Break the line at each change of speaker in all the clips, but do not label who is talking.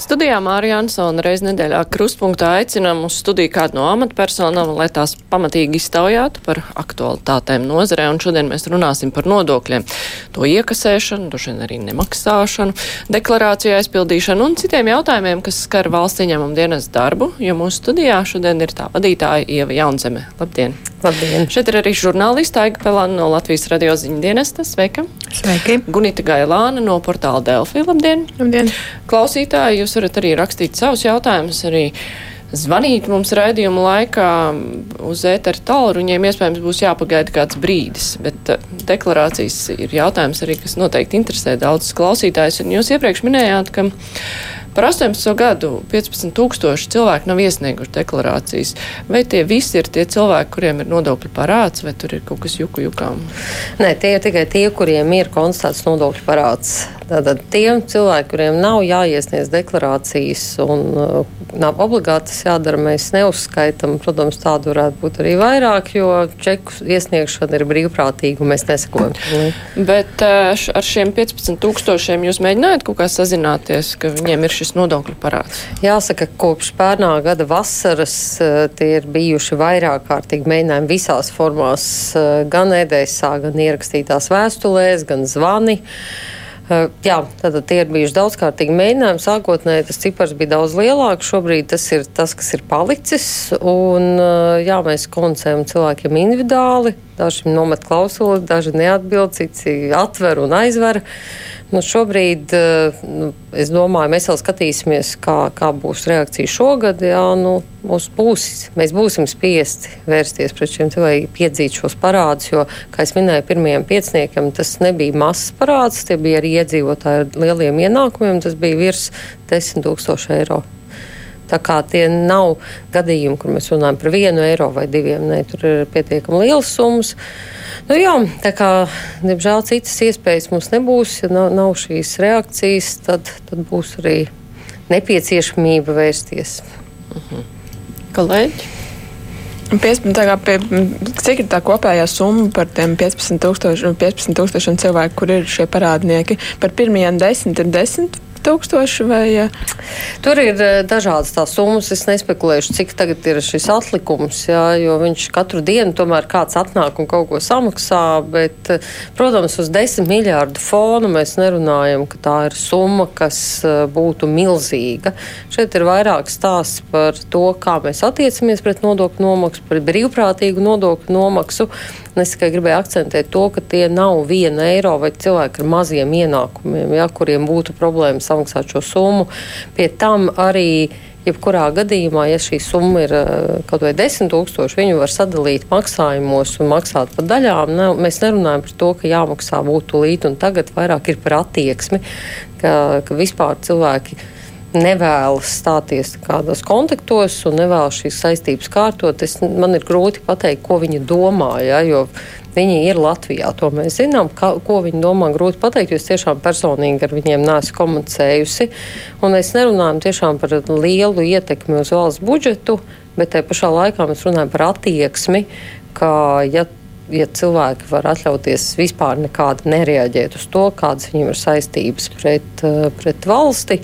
Studijā Mārija Ansona reiz nedēļā krustpunktā aicinām uz studiju kādu no amatpersonām, lai tās pamatīgi iztaujātu par aktualitātēm nozarē, un šodien mēs runāsim par nodokļiem. To iekasēšanu, droši arī nemaksāšanu, deklarāciju aizpildīšanu un citiem jautājumiem, kas skar valsts ieņēmumu dienas darbu, jo mūsu studijā šodien ir tā vadītāja Ieva Jaunzeme. Labdien!
Labdien!
Šeit ir arī žurnālista Aiga Pelāna no Latvijas radio ziņu dienesta. Sveika!
Sveiki!
Gunita Gailāna no portāla Delfī. Labdien!
Labdien!
Klausītāji, jūs varat arī rakstīt savus jautājumus, arī zvanīt mums raidījuma laikā uz ēteru tālruņiem. Iespējams, būs jāpagaida kāds brīdis, bet uh, deklarācijas ir jautājums arī, kas noteikti interesē daudzus klausītājus. Un jūs iepriekš minējāt, ka Par 18 gadu 15 tūkstoši cilvēku nav iesnieguši deklarācijas. Vai tie visi ir tie cilvēki, kuriem ir nodokļu parāds, vai tur ir kaut kas juku jukām?
Nē, tie ir tikai tie, kuriem ir konstatēts nodokļu parāds. Tātad tiem cilvēkiem, kuriem nav jāiesniedz deklarācijas un uh, nav obligāti tas jādara, mēs neuzskaitam. Protams, tādu varētu būt arī vairāk, jo čeku iesniegšana ir brīvprātīga un mēs nesakojam.
Bet uh, ar šiem 15 tūkstošiem jūs mēģinājāt kaut kā sazināties, ka viņiem ir šis nodokļu parāds?
Jāsaka, kopš pērnā gada vasaras uh, tie ir bijuši vairāk kārtīgi mēģinājumi visās formās, uh, gan ēdēsā, gan ierakstītās vēstulēs, gan zvani. Uh, jā, tātad tie ir bijuši daudzkārtīgi mēģinājumi. Sākotnēji tas cipars bija daudz lielāks, šobrīd tas ir tas, kas ir palicis. Un, uh, jā, mēs komunicējam cilvēkiem individuāli. Daži nomet klausuli, daži neatbild, citi atver un aizver. Nu, šobrīd nu, es domāju, mēs vēl skatīsimies, kā, kā būs reakcija šogad. Jā, nu, būs, mēs būsim spiesti vērsties pret šiem cilvēkiem, piedzīt šos parādus, jo, kā jau minēju, pirmajiem pieciniekiem tas nebija mazs parāds, tie bija arī iedzīvotāji ar lieliem ienākumiem, tas bija virs 10 tūkstoši eiro. Tā kā tie nav gadījumi, kur mēs runājam par vienu eiro vai diviem, ne, tur ir pietiekami liels summas. Nu, jā, tā kā, diemžēl, citas iespējas mums nebūs, ja nav, nav šīs reakcijas, tad, tad būs arī nepieciešamība vērsties.
-huh. Kolēģi?
15, pie, cik ir tā kopējā summa par tiem 15 tūkstošiem 15 tūkstoši cilvēku, kur ir šie parādnieki? Par pirmajiem desmit ir desmit tūkstoši vai?
Tur ir eh, dažādas tās summas. Es nespekulēšu, cik tagad ir šis atlikums, jā, jo viņš katru dienu tomēr kāds atnāk un kaut ko samaksā, bet, eh, protams, uz desmit miljārdu fonu mēs nerunājam, ka tā ir summa, kas eh, būtu milzīga. Šeit ir vairāk stāsts par to, kā mēs attiecamies pret nodokļu nomaksu, par brīvprātīgu nodokļu nomaksu. Es tikai gribēju akcentēt to, ka tie nav viena eiro vai cilvēki ar maziem ienākumiem, ja, kuriem būtu problēmas samaksāt šo summu. Pie tam arī jebkurā gadījumā, ja šī summa ir eh, kaut vai 10 tūkstoši, viņu var sadalīt maksājumos un maksāt pa daļām. Ne, mēs nerunājam par to, ka jāmaksā būtu līdzi, un tagad vairāk ir par attieksmi, ka, ka vispār cilvēki nevēlas stāties kādos kontaktos un nevēlas šīs saistības kārtot. Es, man ir grūti pateikt, ko viņi domā, ja, viņi ir Latvijā. To mēs zinām, ka, ko viņi domā. Grūti pateikt, jo es tiešām personīgi ar viņiem neesmu komunicējusi. Un mēs nerunājam tiešām par lielu ietekmi uz valsts budžetu, bet tajā pašā laikā mēs runājam par attieksmi, ka ja ja cilvēki var atļauties vispār nekādi nereaģēt uz to, kādas viņiem ir saistības pret, eh, pret valsti.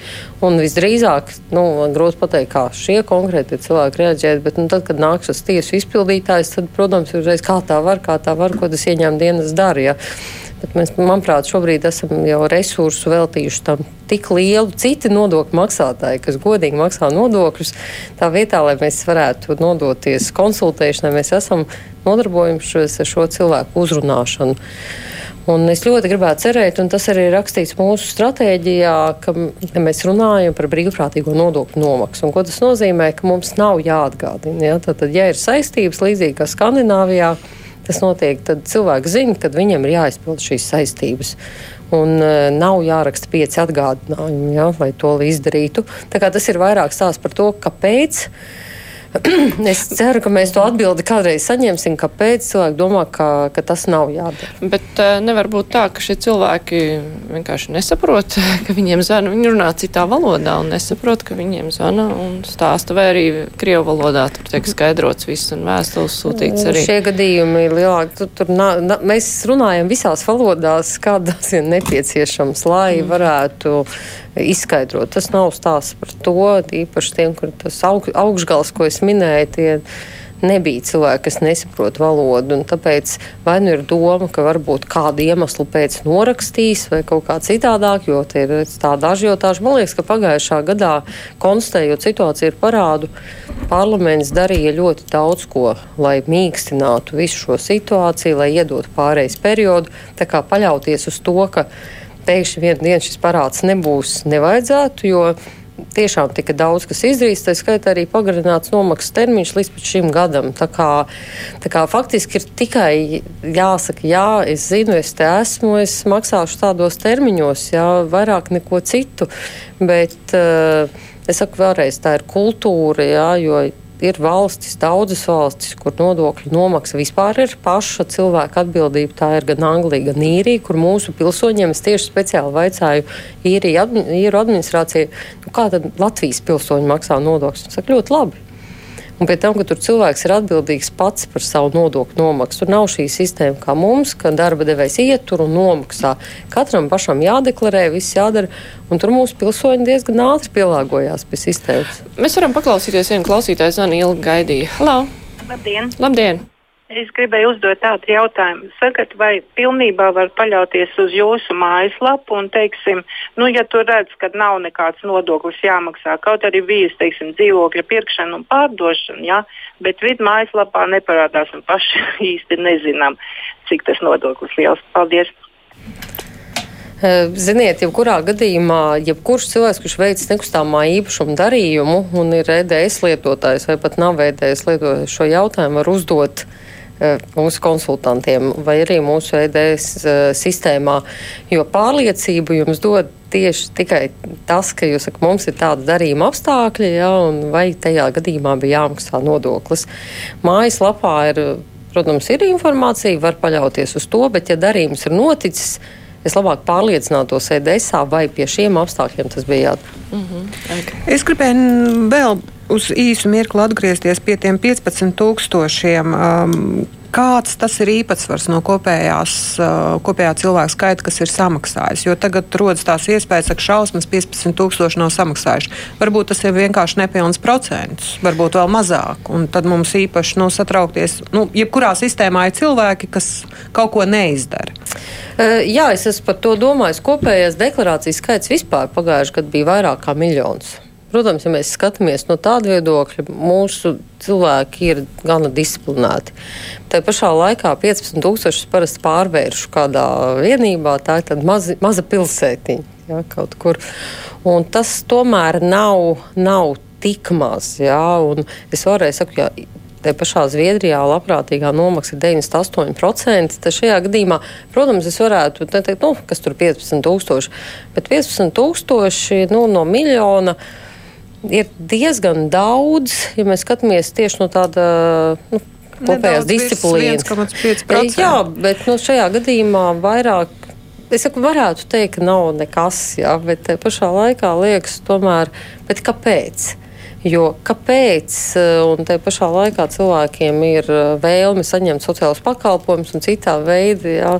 Un visdrīzāk, nu, grūti pateikt, kā šie konkrēti cilvēki reaģēt, bet nu, tad, kad nāk šis tiesu izpildītājs, tad, protams, ir uzreiz kā tā var, kā tā var, ko tas ieņēmuma dienas dara. Ja. Bet mēs, manuprāt, šobrīd esam jau resursu veltījuši tam tik lielu citi nodokļu maksātāji, kas godīgi maksā nodokļus. Tā vietā, lai mēs varētu nodoties konsultēšanai, mēs esam nodarbojušies ar šo cilvēku uzrunāšanu. Un es ļoti gribētu cerēt, un tas arī ir rakstīts mūsu stratēģijā, ka, ka mēs runājam par brīvprātīgo nodokļu nomaksu. Un, ko tas nozīmē, ka mums nav jāatgādina. Ja? Tad, tad, ja ir saistības līdzīgi kā Skandināvijā, tas notiek, tad cilvēki zina, ka viņiem ir jāizpild šīs saistības. Un uh, nav jāraksta pieci atgādinājumi, ja, lai to izdarītu. Tas ir vairāk stāsts par to, kāpēc. es ceru, ka mēs to atbildi kādreiz saņemsim, kāpēc cilvēki domā, ka, ka tas nav jādara.
Bet uh, nevar būt tā, ka šie cilvēki vienkārši nesaprot, ka viņiem zvana. Viņi runā citā valodā un nesaprot, ka viņiem zvana un stāsta, vai arī krievu valodā tur tiek skaidrots viss un vēstules sūtīts arī.
Šie gadījumi ir lielāki. Tur, tur, na, na, mēs runājam visās valodās, kādas ir nepieciešams, lai mm. varētu izskaidrot. Tas nav stāsts par to, īpaši tiem, kur tas aug, augšgals, ko es minēju, tie nebija cilvēki, kas nesaprot valodu. Tāpēc vai nu ir doma, ka varbūt kādu iemeslu pēc norakstīs vai kaut kā citādāk, jo tie ir tādi ažiotāži. Man liekas, ka pagājušā gadā, konstatējot situāciju ar parādu, parlaments darīja ļoti daudz ko, lai mīkstinātu visu šo situāciju, lai iedotu pārejas periodu. Tā kā paļauties uz to, ka pēkšņi vienā dienā šis parāds nebūs, nevajadzētu. Jo tiešām tika daudz kas izdarīts, tā skaitā arī pagarināts nomaksas termiņš līdz šim gadam. Tā kā, tā kā faktiski ir tikai jāsaka, jā, es zinu, es te esmu, es maksāšu tādos termiņos, jā, vairāk neko citu. Bet uh, es saku vēlreiz, tā ir kultūra, jā, jo ir valstis, daudzas valstis, kur nodokļu nomaksa vispār ir paša cilvēka atbildība. Tā ir gan Anglija, gan Īrija, kur mūsu pilsoņiem es tieši speciāli vaicāju īriju administrācijai, nu, kā tad Latvijas pilsoņi maksā nodokļus. Viņi saka, ļoti labi. Un pie tam, ka tur cilvēks ir atbildīgs pats par savu nodokļu nomaksu. Tur nav šī sistēma kā mums, ka darba devējs ietur un nomaksā. Katram pašam jādeklarē, viss jādara. Un tur mūsu pilsoņi diezgan ātri pielāgojās pie sistēmas.
Mēs varam paklausīties vienu klausītāju, Zana ilgi gaidīja. Halo!
Labdien!
Labdien!
Es gribēju uzdot tādu jautājumu. Sakat, vai pilnībā var paļauties uz jūsu mājaslapu un, teiksim, nu, ja tur redz, ka nav nekāds nodoklis jāmaksā, kaut arī bijis, teiksim, dzīvokļa pirkšana un pārdošana, ja, bet vidu mājaslapā neparādās un paši īsti nezinām, cik tas nodoklis liels. Paldies!
Ziniet, jebkurā gadījumā, jebkurš cilvēks, kurš veic nekustamā īpašuma darījumu un ir EDS lietotājs vai pat nav EDS lietotājs, šo jautājumu var uzdot uh, mūsu konsultantiem vai arī mūsu EDS eh, sistēmā, jo pārliecību jums dod tieši tikai tas, ka jūs sakat, mums ir tāda darījuma apstākļi, ja, un vai tajā gadījumā bija jāmaksā nodoklis. Mājas lapā ir, protams, ir informācija, var paļauties uz to, bet ja darījums ir noticis, es labāk pārliecinātos EDSā, vai pie šiem apstākļiem tas bija jādara. Mm -hmm.
okay. Es gribēju vēl uz īsu mirkli atgriezties pie tiem 15 tūkstošiem. Um, kāds tas ir īpatsvars no kopējās, uh, kopējā cilvēka skaita, kas ir samaksājis. Jo tagad rodas tās iespējas, ka šausmas 15,000 nav samaksājuši. Varbūt tas ir vienkārši nepilns procents, varbūt vēl mazāk. Un tad mums īpaši nu, satraukties. Nu, jebkurā sistēmā ir cilvēki, kas kaut ko neizdara.
Uh, jā, es esmu par to domājis. Kopējais deklarācijas skaits vispār pagājušajā gadā bija vairāk kā miljons. Protams, ja mēs skatāmies no tāda viedokļa, mūsu cilvēki ir gana disciplinēti. Tā pašā laikā 15,000 parasti pārvēršu kādā vienībā, tā ir maza, maza pilsētiņa. Ja, kaut kur. Un tas tomēr nav, nav tik maz. Ja, es varēju teikt, ja Te pašā Zviedrijā labprātīgā nomaksa ir 98%. Tad šajā gadījumā, protams, es varētu teikt, nu, kas tur ir 15,000, bet 15,000 nu, no miljona ir diezgan daudz, ja mēs skatāmies tieši no tāda. Nu, Kopējās disciplīnas. Jā, bet nu, šajā gadījumā vairāk es saku, varētu teikt, ka nav nekas, jā, bet pašā laikā liekas, tomēr, kāpēc? Jo kāpēc, un te pašā laikā cilvēkiem ir vēlme saņemt sociālus pakalpojumus un citā veidā jā,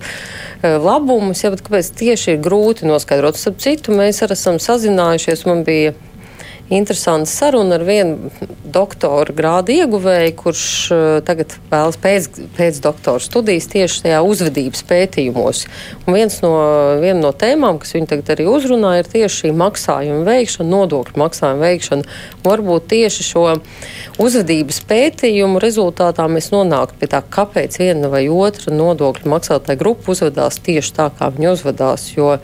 labumus, jā, bet kāpēc tieši ir grūti noskaidrot? Starp citu, mēs arī esam sazinājušies, man bija interesanta saruna ar vienu doktora grādu ieguvēju, kurš uh, tagad vēlas pēc, pēc doktora studijas tieši tajā uzvedības pētījumos. Un viens no, viena no tēmām, kas viņu tagad arī uzrunā, ir tieši šī maksājuma veikšana, nodokļu maksājuma veikšana. Varbūt tieši šo uzvedības pētījumu rezultātā mēs nonāktu pie tā, kāpēc viena vai otra nodokļu maksātāja grupa uzvedās tieši tā, kā viņi uzvedās. Jo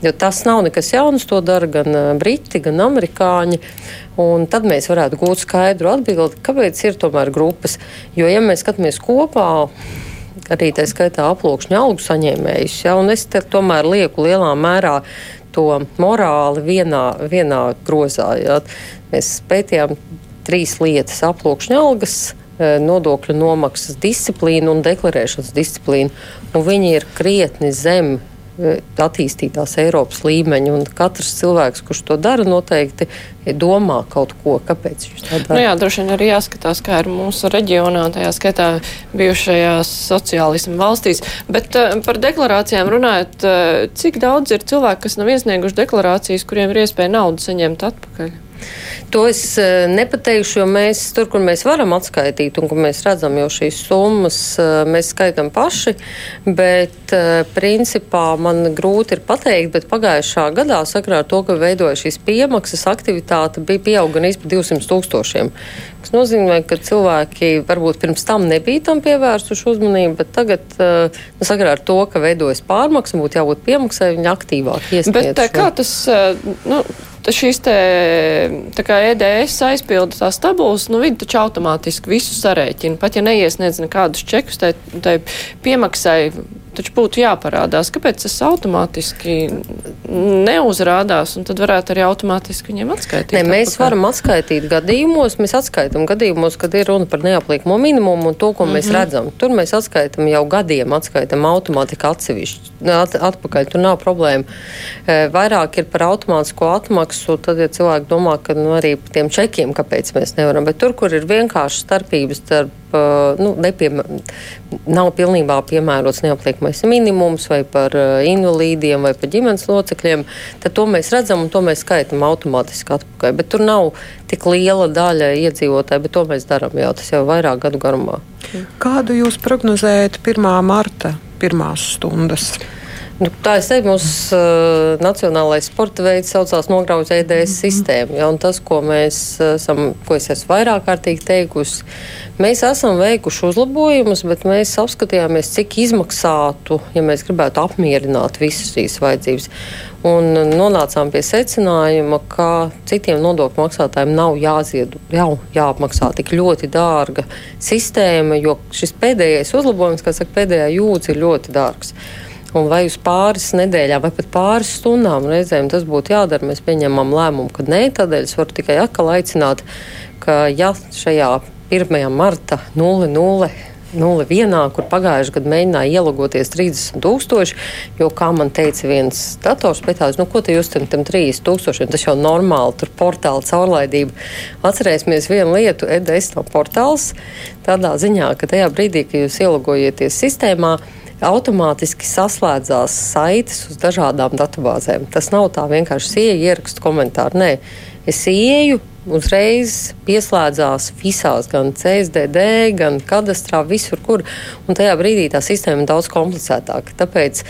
Jo tas nav nekas jauns, to dara gan briti, gan amerikāņi. Un tad mēs varētu gūt skaidru atbildi, kāpēc ir tomēr grupas. Jo, ja mēs skatāmies kopā, arī tā skaitā aplūkšņa algu saņēmējus, ja, un es tomēr lieku lielā mērā to morāli vienā, vienā grozā. Ja. Mēs pētījām trīs lietas - aploksņa algas, nodokļu nomaksas disciplīnu un deklarēšanas disciplīnu. Un viņi ir krietni zem attīstītās Eiropas līmeņa. Katrs cilvēks, kurš to dara, noteikti domā kaut ko, kāpēc viņš to dara.
Nu jā, droši vien arī jāskatās, kā ir mūsu reģionā, tajā skaitā bijušajās sociālismu valstīs. Bet uh, par deklarācijām runājot, uh, cik daudz ir cilvēku, kas nav iesnieguši deklarācijas, kuriem ir iespēja naudu saņemt atpakaļ?
To es e, nepateikšu, jo mēs tur, kur mēs varam atskaitīt un kur mēs redzam jau šīs summas, e, mēs skaitām paši. Bet e, principā man grūti ir pateikt, bet pagājušā gadā sakrā ar to, ka veidoja šīs piemaksas aktivitāte, bija pieauga gan par 200 tūkstošiem. Tas nozīmē, ka cilvēki varbūt pirms tam nebija tam pievērsuši uzmanību, bet tagad, nu, sakarā ar to, ka veidojas pārmaksa, būtu jābūt piemaksai, viņi aktīvāk iesniedz.
Bet kā tas, nu, šīs te, EDS aizpilda tās tabulas, nu viņi taču automātiski visu sarēķina. Pat ja neiesniedz nekādus čekus, tai, tai piemaksai taču būtu jāparādās. Kāpēc tas automātiski neuzrādās, un tad varētu arī automātiski viņiem atskaitīt?
Ne, mēs atpakaļ. varam atskaitīt gadījumos, mēs atskaitām gadījumos, kad ir runa par neapliekumu minimumu un to, ko mm -hmm. mēs mhm. redzam. Tur mēs atskaitām jau gadiem, atskaitām automātiski atsevišķi, at, atpakaļ, tur nav problēma. E, vairāk ir par automātisko atmaksu, tad, ja cilvēki domā, ka nu, arī par tiem čekiem, kāpēc mēs nevaram, bet tur, kur ir vienkārši starpības starp nu, nepiem, nav pilnībā piemērots neapliekamais minimums vai par invalīdiem vai par ģimenes locekļiem, tad to mēs redzam un to mēs skaitām automātiski atpakaļ. Bet tur nav tik liela daļa iedzīvotāji, bet to mēs darām jau tas jau vairāk gadu garumā.
Kādu jūs prognozējat 1. marta pirmās stundas?
Nu, tā ir sevi mūsu uh, nacionālais sporta veids, saucās nograuža EDS mm -hmm. sistēma. Ja, tas, ko mēs esam, ko es esmu vairāk kārtīgi teikusi, mēs esam veikuši uzlabojumus, bet mēs apskatījāmies, cik izmaksātu, ja mēs gribētu apmierināt visas šīs vajadzības. Un nonācām pie secinājuma, ka citiem nodokļu maksātājiem nav jāzied, jau jāapmaksā tik ļoti dārga sistēma, jo šis pēdējais uzlabojums, kā saka, pēdējā jūdzi ir ļoti dārgs. Un vai uz pāris nedēļām, vai pat pāris stundām reizēm tas būtu jādara, mēs pieņemam lēmumu, ka nē, tādēļ es varu tikai atkal aicināt, ka ja šajā 1. marta 00. 01, kur pagājušajā gadā mēģināja ielogoties 30,000, jo, kā man teica viens dators, pētājs, nu, ko te jūs tam 30,000, tas jau normāli, tur portāla caurlaidība. Atcerēsimies vienu lietu, EDS nav portāls, tādā ziņā, ka tajā brīdī, kad jūs ielogojieties sistēmā, automātiski saslēdzās saites uz dažādām datubāzēm. Tas nav tā vienkārši ieeja, ierakstu komentāru. Nē, es ieeju. Uzreiz pieslēdzās visās, gan CSDD, gan kadastrā, visur, kur. Un tajā brīdī tā sistēma ir daudz komplicētāka. Tāpēc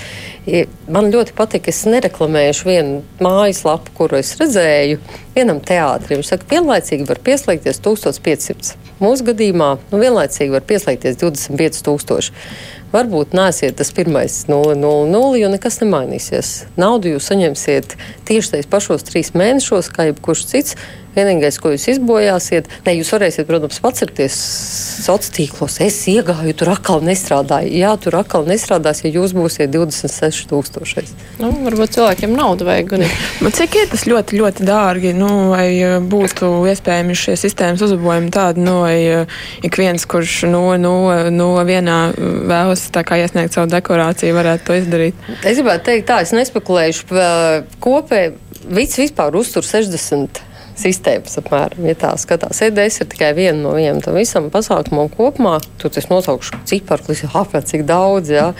man ļoti patīk, es nereklamēšu vienu mājaslapu, kuru es redzēju, vienam teātrim. Viņš saka, vienlaicīgi var pieslēgties 1500. Mūsu gadījumā nu, vienlaicīgi var pieslēgties 25,000. Varbūt nāsiet tas pirmais 0,00, jo nekas nemainīsies. Naudu jūs saņemsiet tieši tajos pašos trīs mēnešos, kā jebkurš cits. Vienīgais, ko jūs izbojāsiet, ne jūs varēsiet, protams, pacerties sociālos tīklos. Es iegāju, tur atkal nestrādāju. Jā, tur atkal nestrādās, ja jūs būsiet 26,000.
Nu, varbūt cilvēkiem naudu vajag.
Bet cik ir tas ļoti, ļoti dārgi? Nu, vai eh, būtu iespējami šie sistēmas uzlabojumi tādi, nu, vai eh, ik viens, kurš no, no, no vienā vēlas iesniegt savu deklarāciju, varētu to izdarīt?
Es gribētu teikt, tā, es nespekulēšu. Kopēji vispār uztur 60 sistēmas apmēram. Ja tā skatās, EDS ir tikai viena no viņiem tam visam pasākumam kopumā. Tur es nosaukšu ciparu, kas ir apmēram cik daudz. Ja.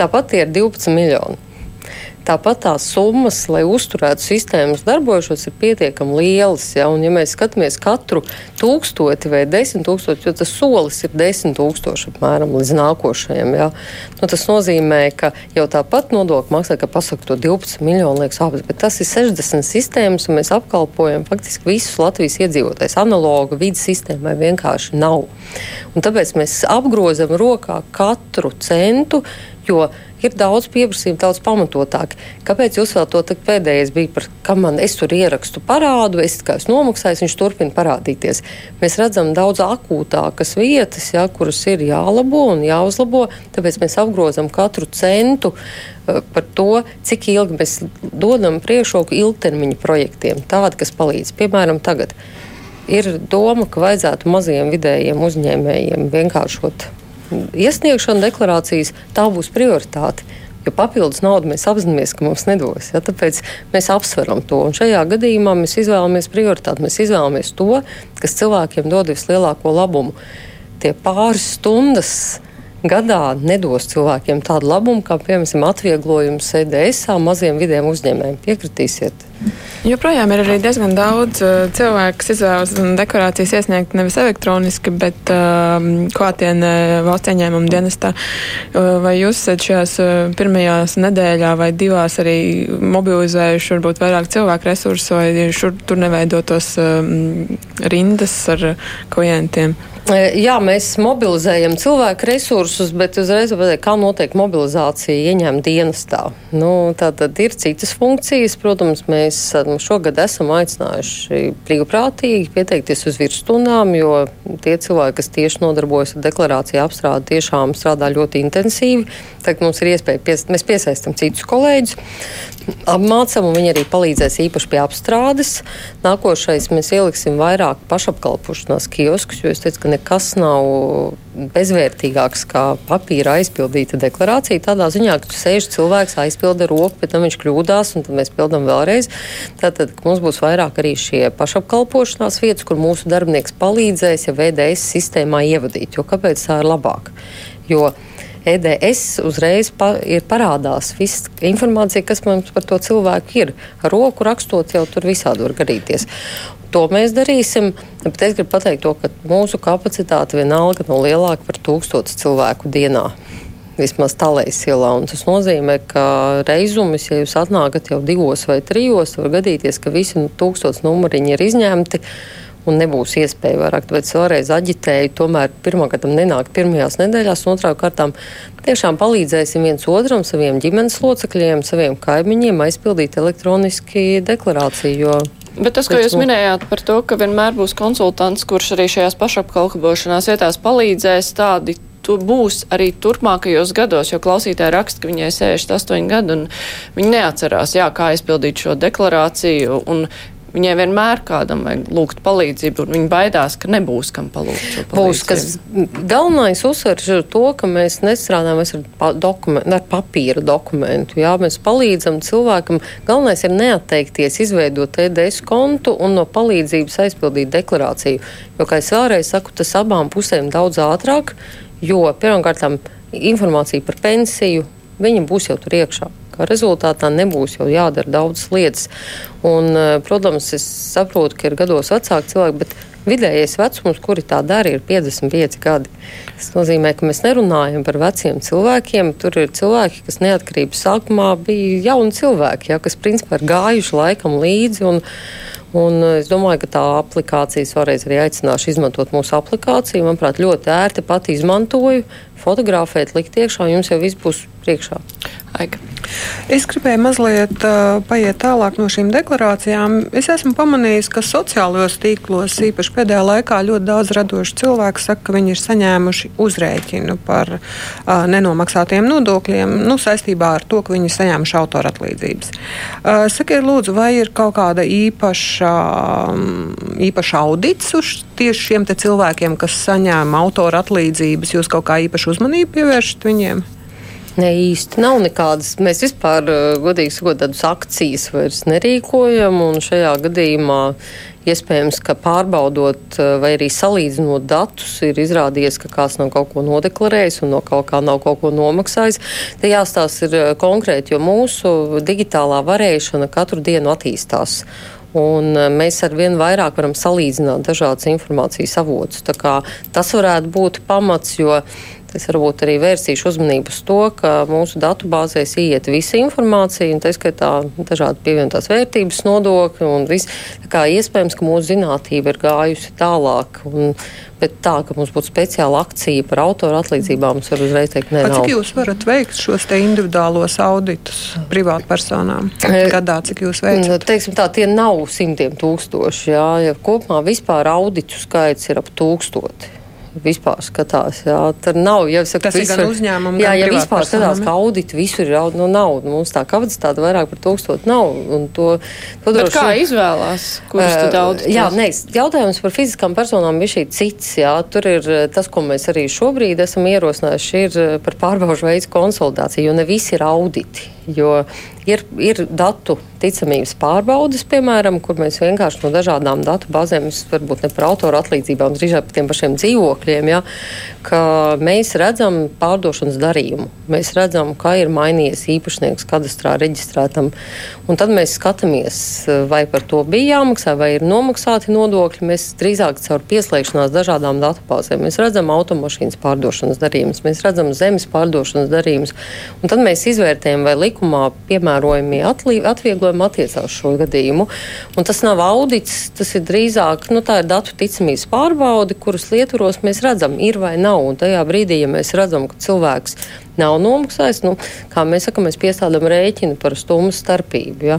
Tāpat ir 12 miljoni. Tāpat tās summas, lai uzturētu sistēmas darbojušos, ir pietiekami lielas. Ja, un, ja mēs skatāmies katru tūkstoti vai desmit tūkstoši, jo tas solis ir desmit tūkstoši apmēram līdz nākošajam, ja, nu, tas nozīmē, ka jau tāpat nodokļu maksā, ka pasaka to 12 miljonu liekas apziņas, bet tas ir 60 sistēmas, un mēs apkalpojam faktiski visus Latvijas iedzīvotājus. Analoga vidas sistēmai vienkārši nav. Un tāpēc mēs apgrozam rokā katru centu, jo ir daudz pieprasījumu, daudz pamatotāk. Kāpēc jūs vēl to pēdējais bija par, kam man es tur ierakstu parādu, es kā esmu nomaksājis, viņš turpina parādīties. Mēs redzam daudz akūtākas vietas, ja, kuras ir jālabo un jāuzlabo, tāpēc mēs apgrozam katru centu uh, par to, cik ilgi mēs dodam priekšroku ilgtermiņa projektiem, tādi, kas palīdz. Piemēram, tagad ir doma, ka vajadzētu maziem vidējiem uzņēmējiem vienkāršot iesniegšanu deklarācijas, tā būs prioritāte. Jo papildus naudu mēs apzināmies, ka mums nedos. Ja, tāpēc mēs apsveram to. Un šajā gadījumā mēs izvēlamies prioritāti. Mēs izvēlamies to, kas cilvēkiem dod vislielāko labumu. Tie pāris stundas gadā nedos cilvēkiem tādu labumu, kā piemēram atvieglojums EDS maziem vidiem uzņēmējiem. Piekritīsiet.
Joprojām ir arī diezgan daudz uh, cilvēku, kas izvēlas deklarācijas iesniegt nevis elektroniski, bet uh, klātienē valsts ieņēmuma dienestā. Uh, vai jūs esat šajās uh, pirmajās nedēļā vai divās arī mobilizējuši varbūt vairāk cilvēku resursu, vai šur tur neveidotos uh, rindas ar klientiem?
Jā, mēs mobilizējam cilvēku resursus, bet uzreiz pateikt, kā notiek mobilizācija ieņēmuma dienestā. Nu, tā tad ir citas funkcijas. Protams, mēs šogad esam aicinājuši brīvprātīgi pieteikties uz virsstundām, jo tie cilvēki, kas tieši nodarbojas ar deklarāciju apstrādi, tiešām strādā ļoti intensīvi. Tagad mums ir iespēja, pies, mēs piesaistam citus kolēģus, apmācām, un viņi arī palīdzēs īpaši pie apstrādes. Nākošais mēs ieliksim vairāk pašapkalpošanās kioskus, jo es teicu, ka nekas nav bezvērtīgāks kā papīra aizpildīta deklarācija. Tādā ziņā, ka sēž cilvēks aizpilda roku, pēc tam viņš kļūdās, un tad mēs pildām vēlreiz. Tātad mums būs vairāk arī šie pašapkalpošanās vietas, kur mūsu darbinieks palīdzēs, ja VDS sistēmā ievadīt. Jo kāpēc tā ir labāk? Jo EDS uzreiz pa, ir parādās viss informācija, kas mums par to cilvēku ir. Ar roku rakstot jau tur visādi var gadīties. To mēs darīsim, bet es gribu pateikt to, ka mūsu kapacitāte vienalga nav lielāka par tūkstotis cilvēku dienā. Vismaz tālēļas ielā. Tas nozīmē, ka reizumis, ja jūs atnākat jau divos vai trijos, var gadīties, ka visi tūkstotis numuriņi ir izņemti un nebūs iespēja vairāk. Tāpēc vēlreiz aģitēju, tomēr pirmkārt nenākt pirmajās nedēļās, un otrā kārtām tiešām palīdzēsim viens otram, saviem ģimenes locekļiem, saviem kaimiņiem aizpildīt elektroniski deklarāciju. Jo
Bet tas, ko jūs minējāt par to, ka vienmēr būs konsultants, kurš arī šajās pašapkalpošanās vietās palīdzēs, tādi tu būs arī turpmākajos gados, jo klausītāji raksta, ka viņai 68 gadi un viņi neatcerās, jā, kā aizpildīt šo deklarāciju. Un Viņai vienmēr kādam vajag lūgt palīdzību, un viņa baidās, ka nebūs kam palūgt šo palīdzību. Būs,
kas galvenais uzsvers ir to, ka mēs nestrādājam ar, dokumentu, ar papīra dokumentu. Jā, mēs palīdzam cilvēkam. Galvenais ir neatteikties, izveidot EDS kontu un no palīdzības aizpildīt deklarāciju. Jo, kā es vēlreiz saku, tas abām pusēm daudz ātrāk, jo pirmkārt informācija par pensiju, viņa būs jau tur iekšā ka rezultātā nebūs jau jādara daudzas lietas. Un, eh, protams, es saprotu, ka ir gados vecāki cilvēki, bet vidējais vecums, kuri tā dara, ir 55 gadi. Tas nozīmē, ka mēs nerunājam par veciem cilvēkiem. Tur ir cilvēki, kas neatkarības sākumā bija jauni cilvēki, ja, kas principā ir gājuši laikam līdzi. Un, Un es domāju, ka tā aplikācijas vēlreiz arī aicināšu izmantot mūsu aplikāciju. Manuprāt, ļoti ērti pati izmantoju, fotografēt, likt iekšā, jums jau viss būs priekšā.
Aika.
Es gribēju mazliet uh, paiet tālāk no šīm deklarācijām. Es esmu pamanījis, ka sociālajos tīklos īpaši pēdējā laikā ļoti daudz radošu cilvēku saka, ka viņi ir saņēmuši uzrēķinu par uh, nenomaksātiem nodokļiem nu, saistībā ar to, ka viņi ir saņēmuši autoratlīdzības. Uh, sakiet, lūdzu, vai ir kaut kāda īpaša, um, īpaša audits uz tieši šiem cilvēkiem, kas saņēma autoratlīdzības? Jūs kaut kā īpaši uzmanību pievēršat viņiem?
Ne īsti nav nekādas. Mēs vispār, eh, godīgi sakot, tādas akcijas vairs nerīkojam. Šajā gadījumā iespējams, ka pārbaudot eh, vai arī salīdzinot datus, ir izrādījies, ka kāds nav kaut ko nodeklarējis un no kaut kā nav kaut ko nomaksājis. Te jāstāsta ir eh, konkrēti, jo mūsu digitālā varēšana katru dienu attīstās. Un mēs ar vien vairāk varam salīdzināt dažādas informācijas avotus. Tas varētu būt pamats, jo Es varbūt arī vērsīšu uzmanību uz to, ka mūsu datubāzēs iet visa informācija, un tā skaitā dažādi pievienotās vērtības nodokļi un viss. Iespējams, ka mūsu zinātība ir gājusi tālāk. Un, Bet tā, ka mums būtu speciāla akcija par autoru atlīdzībām, es varu uzreiz teikt, nē,
cik jūs varat veikt šos individuālos auditus privātpersonām? Gadā, cik jūs veicat?
Teiksim tā, tie nav simtiem tūkstoši, jā, ja kopumā vispār auditu skaits ir ap tūkstoti. Vispār skatās. Jā. Tur nav jau
saku, Tas visur, ir gan uzņēmumi,
jā, ja vispār skatās, ka auditi visur ir nu, nav. Mums tā kapacitāte vairāk par tūkstotu nav. To,
to droši... kā izvēlās, kurus uh, tad auditēs?
Jā, nē, jautājums par fiziskām personām ir šī cits. Jā. Tur ir tas, ko mēs arī šobrīd esam ierosinājuši, ir par pārbaužu veidu konsolidāciju, jo ne visi ir auditi. Jo ir, ir datu ticamības pārbaudes, piemēram, kur mēs vienkārši no dažādām datu bāzēm, varbūt ne par autoru atlīdzībām, drīzāk par tiem pašiem dzīvokļiem, ja, ka mēs redzam pārdošanas darījumu. Mēs redzam, kā ir mainījies īpašnieks kadastrā reģistrētam. Un tad mēs skatāmies, vai par to bija jāmaksā, vai ir nomaksāti nodokļi. Mēs drīzāk caur pieslēgšanās dažādām datubāzēm. Mēs redzam automašīnas pārdošanas darījumus, mēs redzam zemes pārdošanas darījumus. Un tad mēs izvērtējam, vai likumā piemērojamie atvieglojumi attiecās uz šo gadījumu. Un tas nav audits, tas ir drīzāk nu, datu ticamības pārbaude, kuras lietvaros mēs redzam, ir vai nav. Un tajā brīdī, ja mēs redzam, ka cilvēks nav nomaksājis. Nu, kā mēs sakām, mēs piestādām rēķinu par stundu starpību. Ja.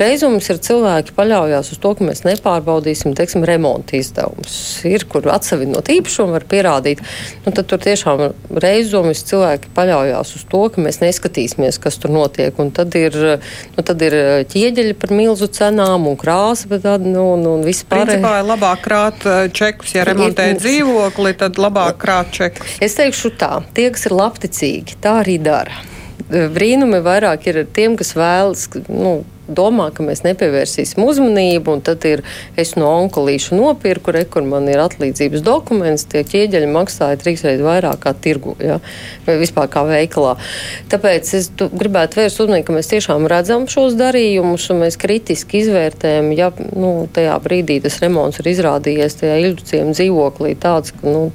Reizums ir cilvēki paļaujas uz to, ka mēs nepārbaudīsim, teiksim, remonta izdevumus. Ir, kur atsevinot īpašumu var pierādīt. Nu, tad tur tiešām reizumus cilvēki paļaujas uz to, ka mēs neskatīsimies, kas tur notiek. Un tad ir, nu, tad ir ķieģeļi par milzu cenām un krāsa, bet tad, nu, nu, vispār.
Principā ir labāk krāt eh, čekus, ja remontē dzīvokli, tad labāk krāt čekus.
Es teikšu tā, tie, kas ir labticīgi, tā arī dara. Brīnumi vairāk ir tiem, kas vēlas, nu, domā, ka mēs nepievērsīsim uzmanību, un tad ir es no onkulīša nopirku, re, kur man ir atlīdzības dokuments, tie ķieģeļi maksāja trīsreiz vairāk kā tirgu, ja, vai vispār kā veikalā. Tāpēc es gribētu vērst uzmanību, ka mēs tiešām redzam šos darījumus, un mēs kritiski izvērtējam, ja nu, tajā brīdī tas remonts ir izrādījies tajā ilduciem dzīvoklī tāds, ka, nu,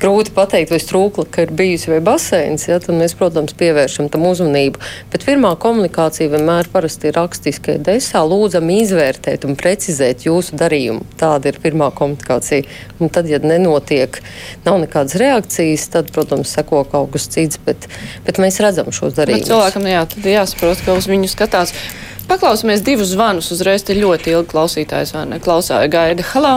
grūti pateikt, vai strūkla ir bijusi vai baseins, ja, tad mēs, protams, pievēršam tam uzmanību. Bet pirmā komunikācija vienmēr parasti ir rakstiskie desā. Lūdzam izvērtēt un precizēt jūsu darījumu. Tāda ir pirmā komunikācija. Un tad, ja nenotiek, nav nekādas reakcijas, tad, protams, seko kaut kas cits. Bet, bet mēs redzam šos darījumus.
Cilvēkam jā, jāsaprot, ka uz viņu skatās. Paklausīsimies divus zvanus. Uzreiz te ļoti ilgi klausītājs vai ne? Klausāja gaida. Halā!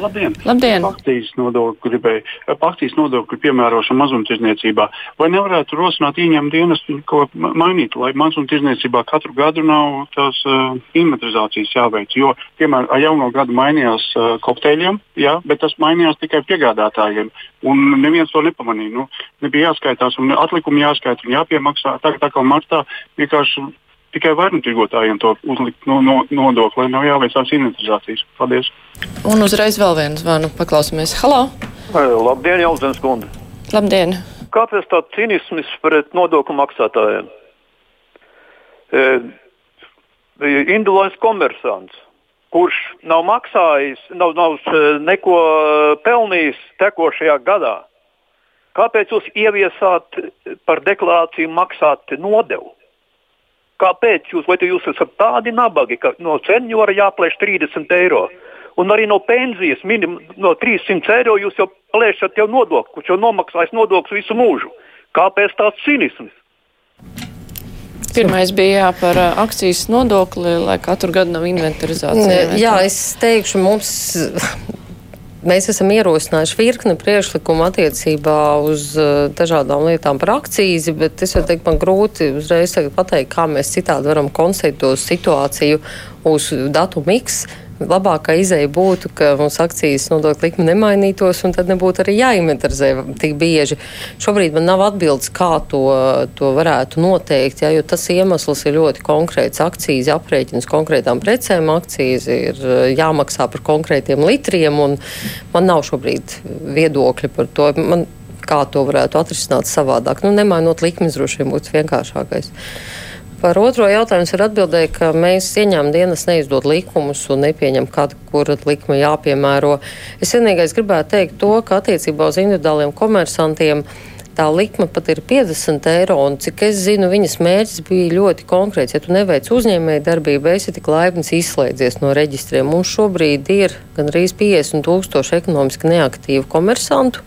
Labdien!
Labdien.
Akcijas nodokļu gribēju, akcijas nodokļu piemērošanu mazumtirdzniecībā. Vai nevarētu rosināt ieņemt dienas, ko mainīt, lai mazumtirdzniecībā katru gadu nav tās uh, inventarizācijas jāveic? Jo, piemēram, ar jauno gadu mainījās uh, kokteļiem, jā, bet tas mainījās tikai piegādātājiem. Un neviens to nepamanīja. Nu, nebija jāskaitās, un atlikumi jāskaita un jāpiemaksā. Tagad, tā kā martā, vienkārši tikai vairumtirgotājiem to uzlikt no, no, nodokli, lai nav jāveic tās inventarizācijas. Paldies!
Un uzreiz vēl vienu zvanu paklausīsimies. Halo!
Labdien, Jaunzēns kundze!
Labdien!
Kāpēc tāds cinisms pret nodokļu maksātājiem? E, Indulais komersants, kurš nav maksājis, nav, nav neko pelnījis tekošajā gadā, kāpēc jūs ieviesāt par deklarāciju maksāt nodevu? Kāpēc jūs, vai jūs esat tādi nabagi, ka no seniora jāplēš 30 eiro? Un arī no pensijas minim, no 300 eiro jūs jau plēšat jau nodokli, kurš jau nomaksājis nodokļus visu mūžu. Kāpēc tāds cinisms?
Pirmais bija jā, par akcijas nodokli, lai katru gadu nav inventarizācija.
Jā, es teikšu, mums Mēs esam ierosinājuši virkni priekšlikumu attiecībā uz uh, dažādām lietām par akcijas, bet es varu teikt, man grūti uzreiz pateikt, kā mēs citādi varam konstatēt situāciju uz datu miksu labākā izēja būtu, ka mums akcijas nodokļu likme nemainītos, un tad nebūtu arī jāinventarizē tik bieži. Šobrīd man nav atbildes, kā to, to varētu noteikt, ja, jo tas iemesls ir ļoti konkrēts. Akcijas aprēķins konkrētām precēm, akcijas ir eh, jāmaksā par konkrētiem litriem, un man nav šobrīd viedokļi par to. Man, kā to varētu atrisināt savādāk. Nu, nemainot likmes droši vien būtu vienkāršākais. Par otro jautājumu ir atbildēja, ka mēs ieņēmām dienas neizdod likumus un nepieņem kādu, kura likuma jāpiemēro. Es vienīgais gribētu teikt to, ka attiecībā uz individuāliem komersantiem tā likme pat ir 50 eiro, un cik es zinu, viņas mērķis bija ļoti konkrēts. Ja tu neveic uzņēmēju darbību, esi tik laipns izslēdzies no reģistriem. Mums šobrīd ir gandrīz 50 tūkstoši ekonomiski neaktīvu komersantu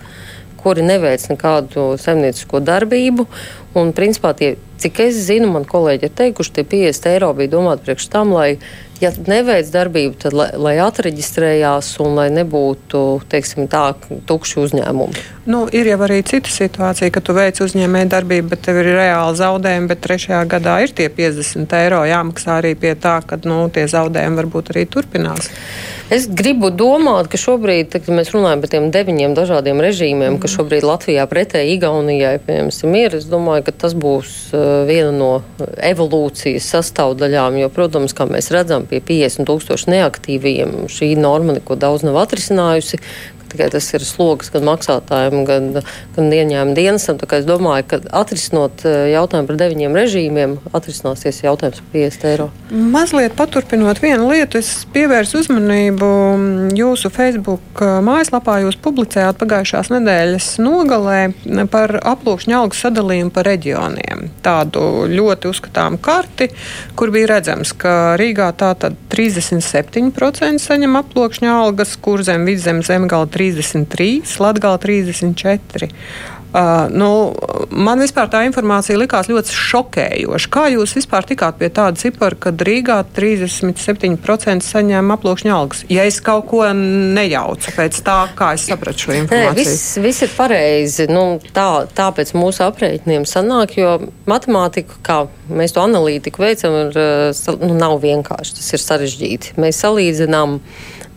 kuri neveic nekādu saimniecisko darbību. Un, principā, tie, cik es zinu, man kolēģi ir teikuši, tie 50 eiro bija domāti priekš tam, lai ja neveic darbību, tad lai, lai atreģistrējās un lai nebūtu teiksim, tā, tukši uzņēmumi.
Nu, ir jau arī cita situācija, ka tu veic uzņēmēju darbību, bet tev ir reāli zaudējumi, bet trešajā gadā ir tie 50 eiro jāmaksā arī pie tā, ka nu, tie zaudējumi varbūt arī turpinās.
Es gribu domāt, ka šobrīd, kad mēs runājam par tiem deviņiem dažādiem režīmiem, mm. kas šobrīd Latvijā pretēji Igaunijai piemēram, ir, es domāju, ka tas būs uh, viena no evolūcijas sastāvdaļām, jo, protams, kā mēs redzam, pie 50 tūkstošu neaktīviem šī norma neko daudz nav atrisinājusi tikai tas ir sloks gan maksātājiem, gan, gan ieņēmuma dienestam. Es domāju, ka atrisinot eh, jautājumu par deviņiem režīmiem, atrisināsies jautājums par 50 eiro.
Mazliet paturpinot vienu lietu, es pievērsu uzmanību jūsu Facebook eh, mājaslapā. Jūs publicējāt pagājušās nedēļas nogalē par aplūkšņa algu sadalījumu pa reģioniem. Tādu ļoti uzskatāmu karti, kur bija redzams, ka Rīgā tātad 37% saņem aplūkšņa algas, kur zem vidzem zemgala 30%. 33, Latvijā 34. Uh, nu, man vispār tā informācija likās ļoti šokējoša. Kā jūs vispār tikāt pie tāda cipara, kad Rīgā 37% saņēma aploksņa algas? Ja es kaut ko nejaucu pēc tā, kā es sapratu šo informāciju.
Nē, viss, viss ir pareizi. Nu, tā, tāpēc mūsu aprēķiniem sanāk, jo matemātika, kā mēs to analītiku veicam, ir, nu, nav vienkārši. Tas ir sarežģīti. Mēs salīdzinām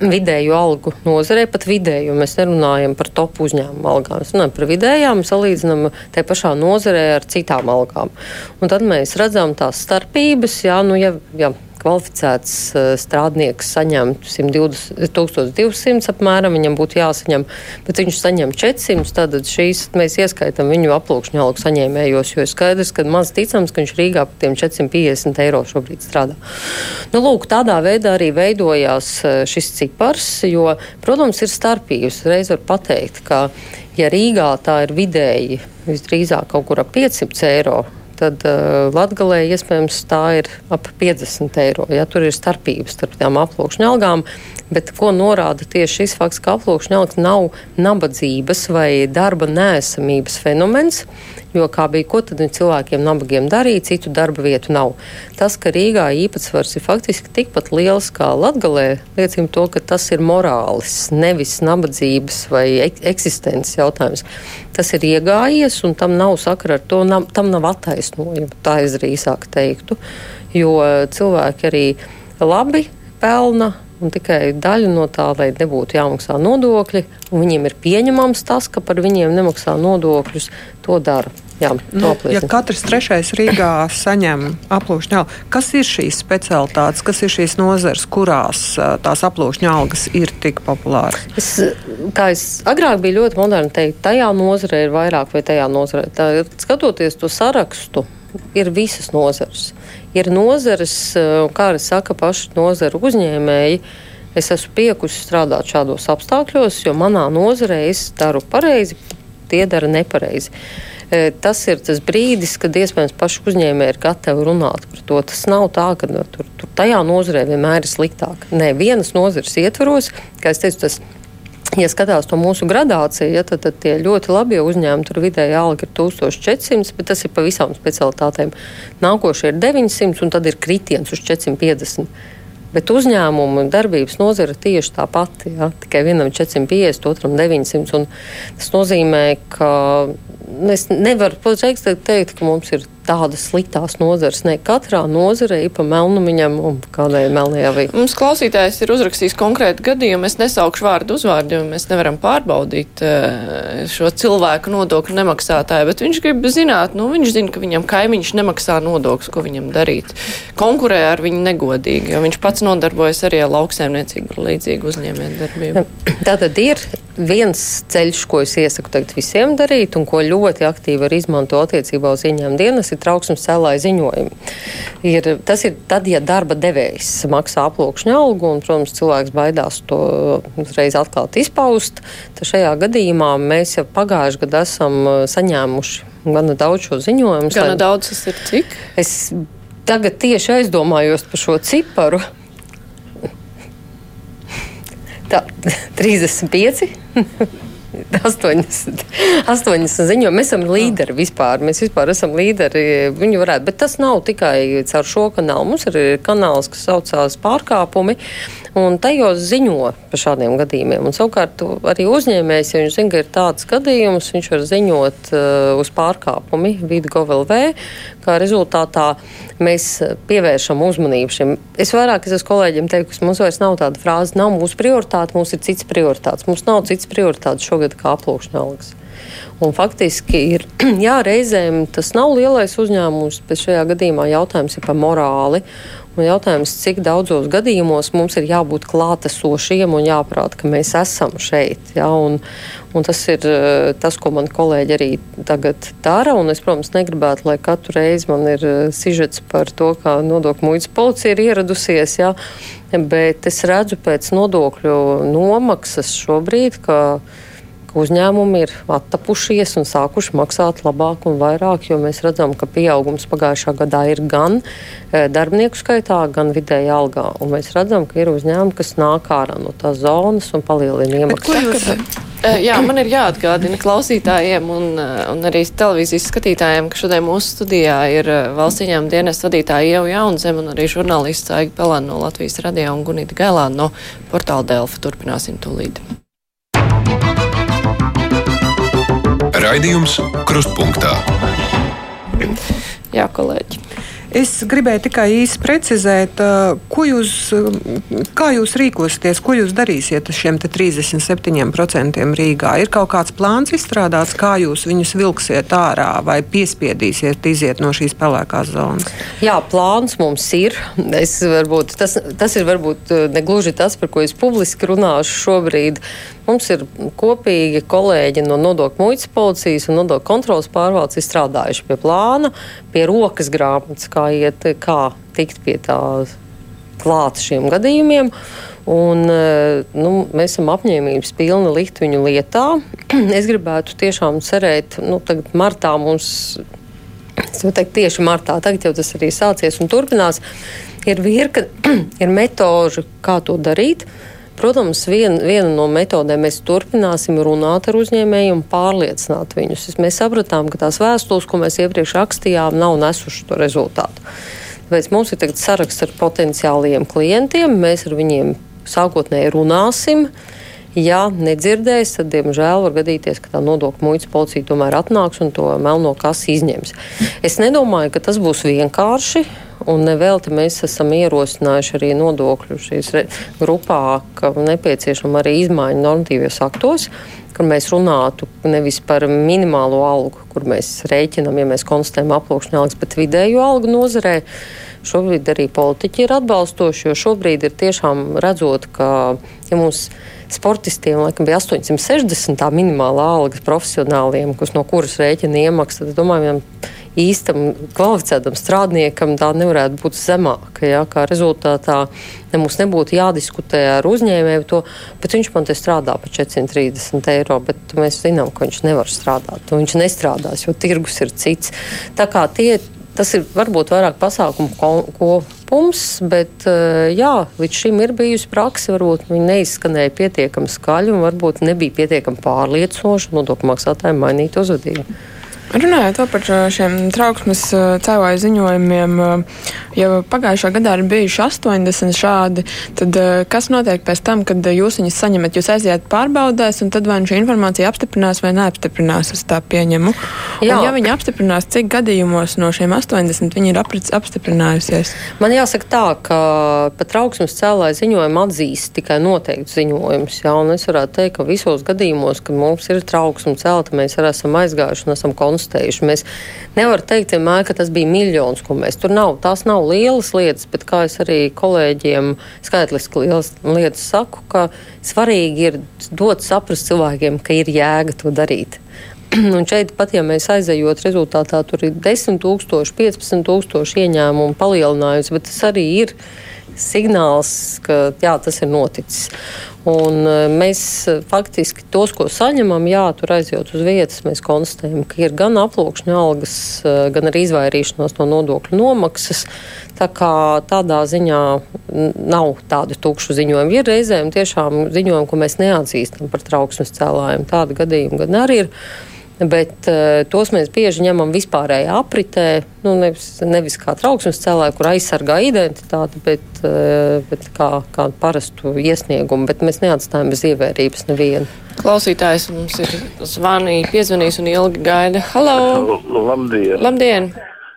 vidēju algu nozarē, pat vidēju. Mēs nerunājam par top uzņēmumu algām. Mēs runājam par vidējām, salīdzinām te pašā nozarē ar citām algām. Un tad mēs redzam tās starpības, jā, nu, ja, ja kvalificēts eh, strādnieks saņem 1200 apmēram, viņam būtu jāsaņem, bet viņš saņem 400, tad šīs mēs ieskaitām viņu aplūkšņu algu saņēmējos, jo ir skaidrs, ka maz ticams, ka viņš Rīgā par tiem 450 eiro šobrīd strādā. Nu, lūk, tādā veidā arī veidojās eh, šis cipars, jo, protams, ir starpības. Reiz var pateikt, ka, ja Rīgā tā ir vidēji visdrīzāk kaut kur ap 500 eiro tad uh, Latvijā iespējams tā ir ap 50 eiro. Ja, tur ir starpības starp tām aploksņa algām, bet ko norāda tieši šis fakts, ka aploksņa algas nav nabadzības vai darba nēsamības fenomens, jo kā bija, ko tad cilvēkiem nabagiem darīt, citu darba vietu nav. Tas, ka Rīgā īpatsvars ir faktiski tikpat liels kā Latgalē, liecina to, ka tas ir morālis, nevis nabadzības vai eksistences jautājums. Tas ir iegājies, un tam nav sakara ar to, nav, tam nav attaisnojuma, tā es drīzāk teiktu, jo cilvēki arī labi pelna un tikai daļa no tā, lai nebūtu jāmaksā nodokļi, viņiem ir pieņemams tas, ka par viņiem nemaksā nodokļus, to dara. Jā,
nu, ja katrs trešais Rīgā saņem aplūšņa algu, kas ir šīs specialitātes, kas ir šīs nozares, kurās tās aplūšņa algas ir tik populāras?
Es, kā es agrāk biju ļoti moderni teikt, tajā nozarē ir vairāk vai tajā nozarē. Tā, skatoties to sarakstu, ir visas nozares. Ir nozares, kā arī saka paši nozaru uzņēmēji. Es esmu piekusi strādāt šādos apstākļos, jo manā nozarē es daru pareizi, tie dara nepareizi. E, tas ir tas brīdis, kad iespējams paši uzņēmēji ir gatavi runāt par to. Tas nav tā, ka nu, tur, tur tajā nozarē vienmēr ir sliktāk. Nē, vienas nozares ietvaros, kā es teicu, tas Ja skatās to mūsu gradāciju, ja, tad, tad tie ļoti labie uzņēmumi, tur vidēji alga ir 1400, bet tas ir pa visām specialitātēm. Nākošie ir 900, un tad ir kritiens uz 450. Bet uzņēmumu darbības nozara tieši tā pati. Ja? Tikai vienam 450, otram 900. Tas nozīmē, ka es nevaru pateikt, teikt, ka mums ir tādas sliktās nozares. Ne katrā nozarē ir pa melnumiņam un kādai melnajā avī.
Mums klausītājs ir uzrakstījis konkrētu gadījumu. Es nesaukšu vārdu uzvārdu, jo mēs nevaram pārbaudīt uh, šo cilvēku nodokļu nemaksātāju, bet viņš grib zināt, nu viņš zina, ka viņam kaimiņš nemaksā nodokļus, ko viņam darīt. Konkurē ar viņu negodīgi, jo viņš pats nodarbojas arī ar lauksēmniecību līdzīgu uzņēmēju darbību.
Tātad ir viens ceļš, ko es iesaku tagad visiem darīt un ko ļoti aktīvi var izmantot attiecībā uz ieņēmumu dienas ir trauksmes cēlāja ziņojumi. Ir, tas ir tad, ja darba devējs maksā aplūkšņa algu, un, protams, cilvēks baidās to uzreiz atklāt izpaust, tad šajā gadījumā mēs jau pagājuši gadu esam uh, saņēmuši gana daudz šo ziņojumu.
Gana lai... daudz tas ir cik?
Es tagad tieši aizdomājos par šo ciparu. Tā, 35. 80, 80 ziņojumi. Mēs esam līderi vispār. Mēs vispār esam līderi. Viņi varētu, bet tas nav tikai caur šo kanālu. Mums ir kanāls, kas saucās pārkāpumi. Un tajos ziņo par šādiem gadījumiem. Un, savukārt, arī uzņēmējs, ja viņš zina, ka ir tāds gadījums, viņš var ziņot uh, uz pārkāpumi vidgovelv, kā rezultātā mēs pievēršam uzmanību šim. Es vairāk es esmu kolēģiem teikusi, mums vairs nav tāda frāze, nav mūsu prioritāte, mums ir cits prioritātes. Mums nav cits prioritātes šogad kā aplūkšņa algas. Un faktiski ir, jā, reizēm tas nav lielais uzņēmums, bet šajā gadījumā jautājums ir par morāli. Un jautājums, cik daudzos gadījumos mums ir jābūt klātesošiem un jāprāt, ka mēs esam šeit. Ja? Un, un tas ir eh, tas, ko man kolēģi arī tagad dara. Un es, protams, negribētu, lai katru reizi man ir eh, sižets par to, kā nodokļu muitas policija ir ieradusies. Ja? Bet es redzu pēc nodokļu nomaksas šobrīd, ka uzņēmumi ir attapušies un sākuši maksāt labāk un vairāk, jo mēs redzam, ka pieaugums pagājušā gadā ir gan e, darbinieku skaitā, gan vidēji algā. Un mēs redzam, ka ir uzņēmumi, kas nāk ārā no tās zonas un palielina iemaksas.
E, jā, man ir jāatgādina klausītājiem un, e, un arī televīzijas skatītājiem, ka šodien mūsu studijā ir valsts ieņēmuma dienas vadītāja Ieva Jaunzem un arī žurnālists Aiga Pelēna no Latvijas radio un Gunita Gēlāna no portāla Delfa. Turpināsim tūlīt.
Raidījums Krustpunktā.
Jā, kolēģi.
Es gribēju tikai īsi precizēt, jūs, kā jūs rīkosieties, ko jūs darīsiet ar šiem 37% Rīgā. Ir kaut kāds plāns izstrādāts, kā jūs viņus vilksiet ārā vai piespiedīsiet iziet no šīs pelēkās zonas?
Jā, plāns mums ir. Es, varbūt, tas, tas ir varbūt negluži tas, par ko es publiski runāšu šobrīd. Mums ir kopīgi kolēģi no nodokļu muitas policijas un nodokļu kontrolas pārvaldes izstrādājuši pie plāna, pie rokas grāmatas, kā iet, kā tikt pie tā klāt šiem gadījumiem. Un, e, nu, mēs esam apņēmības pilni likt viņu lietā. es gribētu tiešām cerēt, nu, tagad martā mums, es teiktu, tieši martā, tagad jau tas arī sācies un turpinās, ir virkne, ir metožu, kā to darīt. Uh, Protams, vien, viena no metodēm mēs turpināsim runāt ar uzņēmējiem un pārliecināt viņus. Mēs sapratām, ka tās vēstules, ko mēs iepriekš rakstījām, nav nesušas to rezultātu. Tāpēc mums ir saraksts ar potenciāliem klientiem. Mēs ar viņiem sākotnēji runāsim. Ja nedzirdēs, tad, diemžēl, var gadīties, ka tā nodokļu muitas policija tomēr atnāks un to melno kasi izņems. Es nedomāju, ka tas būs vienkārši. Un nevelti mēs esam ierosinājuši arī nodokļu šīs grupā, ka nepieciešama arī izmaiņa normatīvos aktos, kur mēs runātu nevis par minimālo algu, kur mēs rēķinam, ja mēs konstatējam aploksņa algas, bet vidēju algu nozarē. Šobrīd arī politiķi ir atbalstoši, jo šobrīd ir tiešām redzot, ka ja mums sportistiem laikam bija 860 tā minimālā alga profesionāliem, kas no kuras rēķina iemaksas, tad domājam, īstam kvalificētam strādniekam tā nevarētu būt zemāka. Ja, kā rezultātā ne mums nebūtu jādiskutē ar uzņēmēju to, bet viņš man te strādā par 430 eiro, bet mēs zinām, ka viņš nevar strādāt. Viņš nestrādās, jo tirgus ir cits. Tā kā tie, tas ir varbūt vairāk pasākumu kopums, bet eh, jā, līdz šim ir bijusi praksa, varbūt viņi neizskanēja pietiekami skaļi un varbūt nebija pietiekami pārliecinoši nodokļu maksātājiem mainīt uzvedību.
Runājot par šiem trauksmes cēlāju ziņojumiem, jau pagājušā gadā ir bijuši 80 šādi. Tad kas notiek pēc tam, kad jūs viņus saņemat? Jūs aiziet pārbaudēs, un tad vai nu šī informācija apstiprinās vai neapstiprinās, es tā pieņemu. Jā. Un, ja viņi apstiprinās, cik gadījumos no šiem 80 viņi ir apstiprinājusies?
Man jāsaka tā, ka pat trauksmes cēlāju ziņojumu atzīst tikai noteikti ziņojums. Jā, un es varētu teikt, ka visos gadījumos, kad mums ir trauksme celta, mēs arī esam aizgājuši un esam konstatējuši. Mēs nevaram teikt, vienmēr, ka tas bija miljons, ko mēs tur nav. Tās nav lielas lietas, bet kā es arī kolēģiem skaitliski lielas lietas saku, ka svarīgi ir dot saprast cilvēkiem, ka ir jēga to darīt. Un šeit pat, ja mēs aizejot rezultātā, tur ir 10 tūkstoši, 15 tūkstoši ieņēmumu palielinājums, bet tas arī ir signāls, ka jā, tas ir noticis. Un mēs faktiski tos, ko saņemam, jā, tur aizjūt uz vietas, mēs konstatējam, ka ir gan aplūkšņa algas, gan arī izvairīšanās no nodokļu nomaksas. Tā kā tādā ziņā nav tādu tukšu ziņojumu. Ir reizēm tiešām ziņojumi, ko mēs neatzīstam par trauksmes cēlājiem. Tāda gadījuma gan arī ir. Bet uh, tos mēs bieži ņemam vispārējā apritē, nu, nevis, nevis kā trauksmes cēlāju, kur aizsargā identitāti, bet, uh, bet kā, kā parastu iesniegumu. Bet mēs neatstājam bez ievērības nevienu.
Klausītājs mums ir zvanījis, piezvanījis un ilgi gaida. Halo!
Labdien!
Labdien.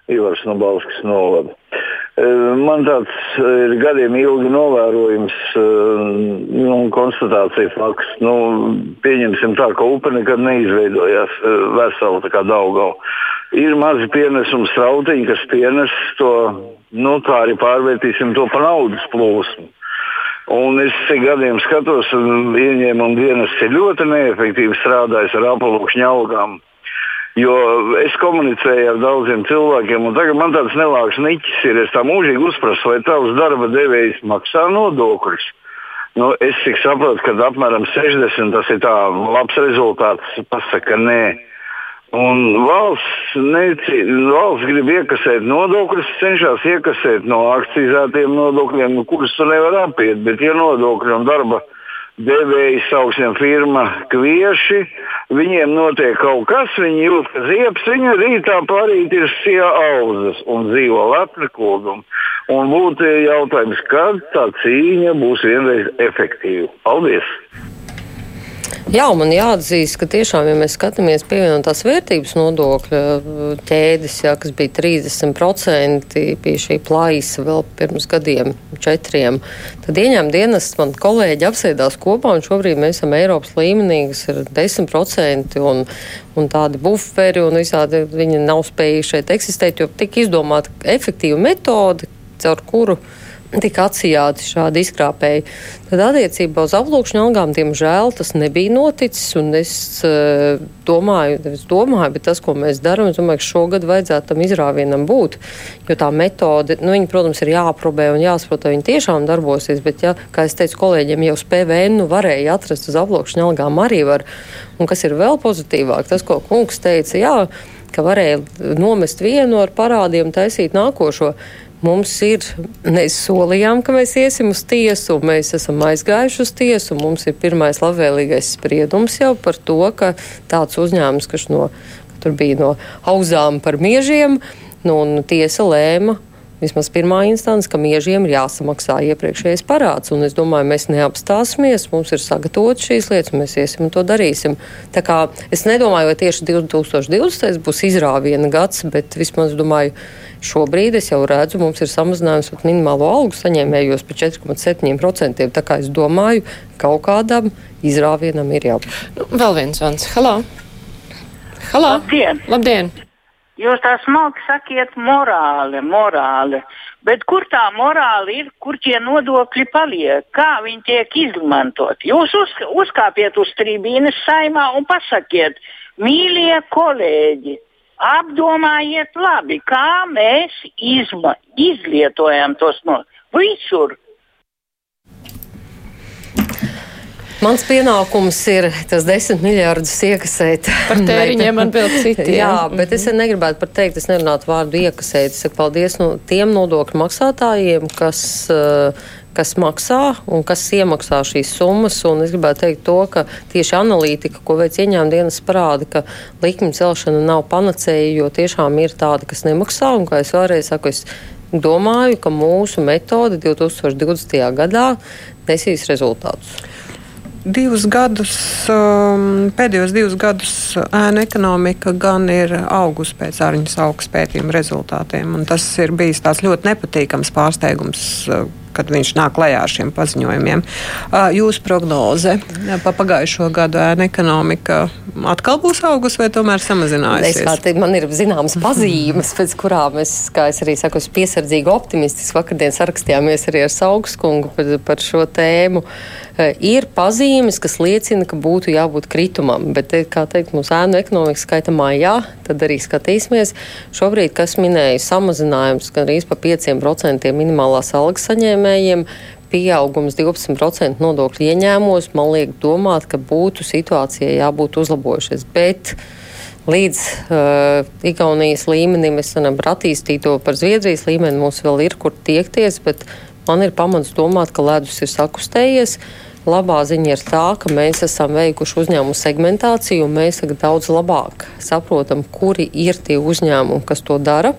Ivars no Balskas novada. Man tāds ir gadiem ilgi novērojams nu, konstatācija fakts. Nu, pieņemsim tā, ka upe nekad neizveidojās vesela tā kā Daugava. Ir mazi pienesumi strautiņi, kas pienes to, nu tā arī pārvērtīsim to par naudas plūsmu. Un es cik gadiem skatos, un ieņēmumu dienas ir ļoti neefektīvi strādājis ar apelūkšņa algām. Jo es komunicēju ar daudziem cilvēkiem, un tagad man tāds nelāks niķis ir. Es tā mūžīgi uzprasu, vai tavs darba devējs maksā nodokļus. Nu, es cik saprotu, ka apmēram 60 tas ir tā labs rezultāts. Pasaka, nē. Un valsts, neci, valsts grib iekasēt nodokļus, cenšas iekasēt no akcizētiem nodokļiem, kurus tu nevar apiet. Bet, ja nodokļi un darba devēji, sauksim, firma kvieši, viņiem notiek kaut kas, viņi jūt, ka ziepes viņa rītā parīt ir sija auzas un dzīvo lepni kūdumi. Un būtu jautājums, kad tā cīņa būs vienreiz efektīva. Paldies!
Jā, man jāatzīst, ka tiešām, ja mēs skatāmies pievienotās vērtības nodokļa ķēdes, jā, kas bija 30%, bija šī plaisa vēl pirms gadiem, četriem, tad ieņēmuma dienas man kolēģi apsēdās kopā, un šobrīd mēs esam Eiropas līmenī, kas ir 10%, un, un tādi buferi, un visādi viņi nav spējuši šeit eksistēt, jo tika izdomāta efektīva metode, caur kuru tika atsijāti šādi izkrāpēji. Tad attiecībā uz aplūkšņu algām, diemžēl, tas nebija noticis. Es uh, domāju, es domāju, bet tas, ko mēs darām, es domāju, ka šogad vajadzētu tam izrāvienam būt. Jo tā metode, nu, viņa, protams, ir jāaprobē un jāsaprot, vai viņa tiešām darbosies. Bet, ja, kā es teicu kolēģiem, jau uz PVN varēja atrast uz aplūkšņu algām arī var. Un kas ir vēl pozitīvāk, tas, ko kungs teica, jā, ka varēja nomest vienu ar parādiem, taisīt nākošo. Mums ir, mēs solījām, ka mēs iesim uz tiesu, un mēs esam aizgājuši uz tiesu. Mums ir pirmais labvēlīgais spriedums jau par to, ka tāds uzņēmums, kas no, tur bija no auzām par miežiem, nu, un tiesa lēma vismaz pirmā instance, ka miežiem ir jāsamaksā iepriekšējais parāds. Un es domāju, mēs neapstāsimies, mums ir sagatavotas šīs lietas, mēs iesim un to darīsim. Tā kā es nedomāju, vai tieši 2020. būs izrāviena gads, bet vismaz domāju, šobrīd es jau redzu, mums ir samazinājums pat minimālo algu saņēmējos par 4,7%. Tā kā es domāju, kaut kādam izrāvienam ir jābūt.
Nu, vēl viens vans. Halo! Halo!
Labdien!
Labdien.
Jūs tā smalki sakiet, morāli, morāli. Bet kur tā morāli ir, kur tie nodokļi paliek, kā viņi tiek izmantoti? Jūs uz, uzkāpiet uz tribīnes saimā un pasakiet, mīļie kolēģi, apdomājiet labi, kā mēs izma, izlietojam tos no visur.
Mans pienākums ir tas desmit miljardus iekasēt.
Par tēriņiem atbild citi.
Jā, jā bet es negribētu pat teikt, es nerunātu vārdu iekasēt. Es saku paldies no tiem nodokļu maksātājiem, kas. Uh, kas maksā un kas iemaksā šīs summas. Un es gribētu teikt to, ka tieši analītika, ko veic ieņēmuma dienas, parāda, ka likuma celšana nav panacēja, jo tiešām ir tādi, kas nemaksā. Un, kā es vēlreiz saku, es domāju, ka mūsu metode 2020. gadā nesīs rezultātus
divus gadus, um, pēdējos divus gadus ēna ekonomika gan ir augusi pēc ārņas augsts pētījuma rezultātiem. Tas ir bijis tāds ļoti nepatīkams pārsteigums. Kad viņš nāk klajā ar šiem paziņojumiem. Jūsu prognoze pa pagājušo gadu ēna ekonomika atkal būs augus vai tomēr samazinājusies?
Es, te, man ir zināmas pazīmes, pēc kurām es, kā es arī saku, piesardzīgi optimistiski vakardien sarakstījāmies arī ar Saugskungu par, par šo tēmu. Ir pazīmes, kas liecina, ka būtu jābūt kritumam. Bet, kā teikt, mūsu ēnu ekonomika skaita mājā, tad arī skatīsimies. Šobrīd, kas minēja samazinājums gan arī pa 5% minimālās algas saņēmējiem, pieaugums 12% nodokļu ieņēmumos, man liek domāt, ka būtu situācijai jābūt uzlabojušies. Bet līdz uh, Igaunijas līmenim mēs varam attīstīt to par Zviedrijas līmeni. Mums vēl ir kur tiekties, bet man ir pamats domāt, ka ledus ir sakustējies. Labā ziņa ir tā, ka mēs esam veikuši uzņēmumu segmentāciju, un mēs daudz labāk saprotam, kuri ir tie uzņēmumi, kas to dara.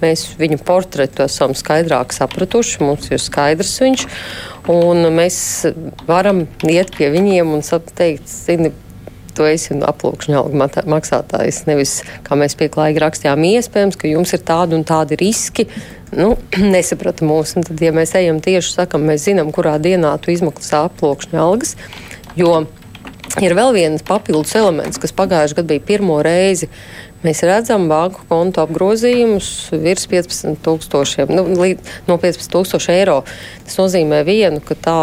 Mēs viņu portretu esam skaidrāk sapratuši, mums ir skaidrs viņš, un mēs varam iet pie viņiem un teikt, zini, tu esi aplūkšņa alga maksātājs. Nevis, kā mēs pieklājīgi rakstījām, iespējams, ka jums ir tādi un tādi riski. Nu, nesaprata mūs. Un tad, ja mēs ejam tieši sakam, mēs zinām, kurā dienā tu izmaksā aplūkšņa algas, jo ir vēl viens papildus elements, kas pagājušajā gadā bija pirmo reizi, Mēs redzam banku kontu apgrozījumus virs 15,000, nu, no 15,000 eiro. Tas nozīmē vienu, ka tā,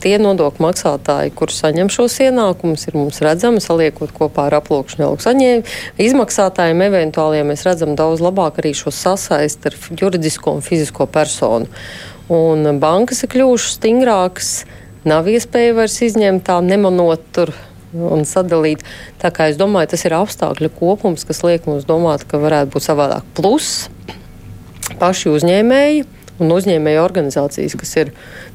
tie nodokļu maksātāji, kurus saņem šos ienākumus, ir mums redzami, saliekot kopā ar aplūkšņu algu saņēmumu. Izmaksātājiem eventuāli ja mēs redzam daudz labāk arī šo sasaisti ar juridisko un fizisko personu. Un bankas ir kļuvušas stingrākas, nav iespēja vairs izņemt tā nemanot tur un sadalīt. Tā kā es domāju, tas ir apstākļu kopums, kas liek mums domāt, ka varētu būt savādāk. Plus paši uzņēmēji un uzņēmēju organizācijas, kas ir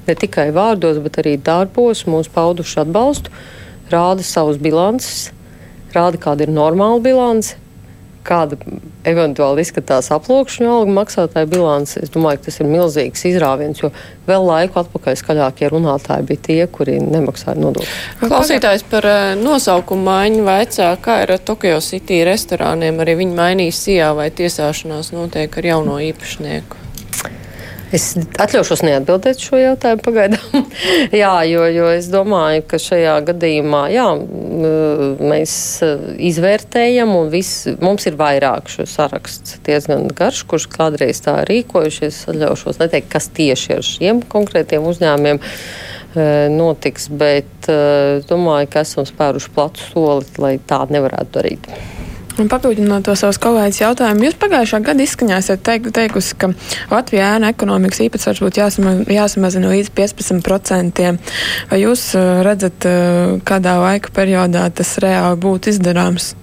ne tikai vārdos, bet arī darbos mums pauduši atbalstu, rāda savus bilances, rāda, kāda ir normāla bilance, kāda eventuāli izskatās aplūkšņu algu maksātāja bilants. Es domāju, ka tas ir milzīgs izrāviens, jo vēl laiku atpakaļ skaļākie runātāji bija tie, kuri nemaksāja nodokļus.
Klausītājs par eh, nosaukumu maiņu vaicā, kā ir ar Tokyo City restorāniem, arī viņi mainīs sijā vai tiesāšanās notiek ar jauno īpašnieku.
Es atļaušos neatbildēt šo jautājumu pagaidām. jā, jo, jo es domāju, ka šajā gadījumā jā, mēs eh, izvērtējam, un viss, mums ir vairāk šo saraksts diezgan garš, kurš kādreiz tā rīkojušies. Atļaušos neteikt, kas tieši ar šiem konkrētiem uzņēmumiem eh, notiks, bet eh, domāju, ka esam spēruši platu soli, lai tā nevarētu darīt.
Un papildinot to savus kolēģis jautājumu, jūs pagājušā gada izskaņā esat teik, teikusi, ka Latvijā ēna ekonomikas īpatsvars būtu jāsama, jāsamazina līdz 15%. Vai jūs uh, redzat, uh, kādā laika periodā tas reāli būtu izdarāms?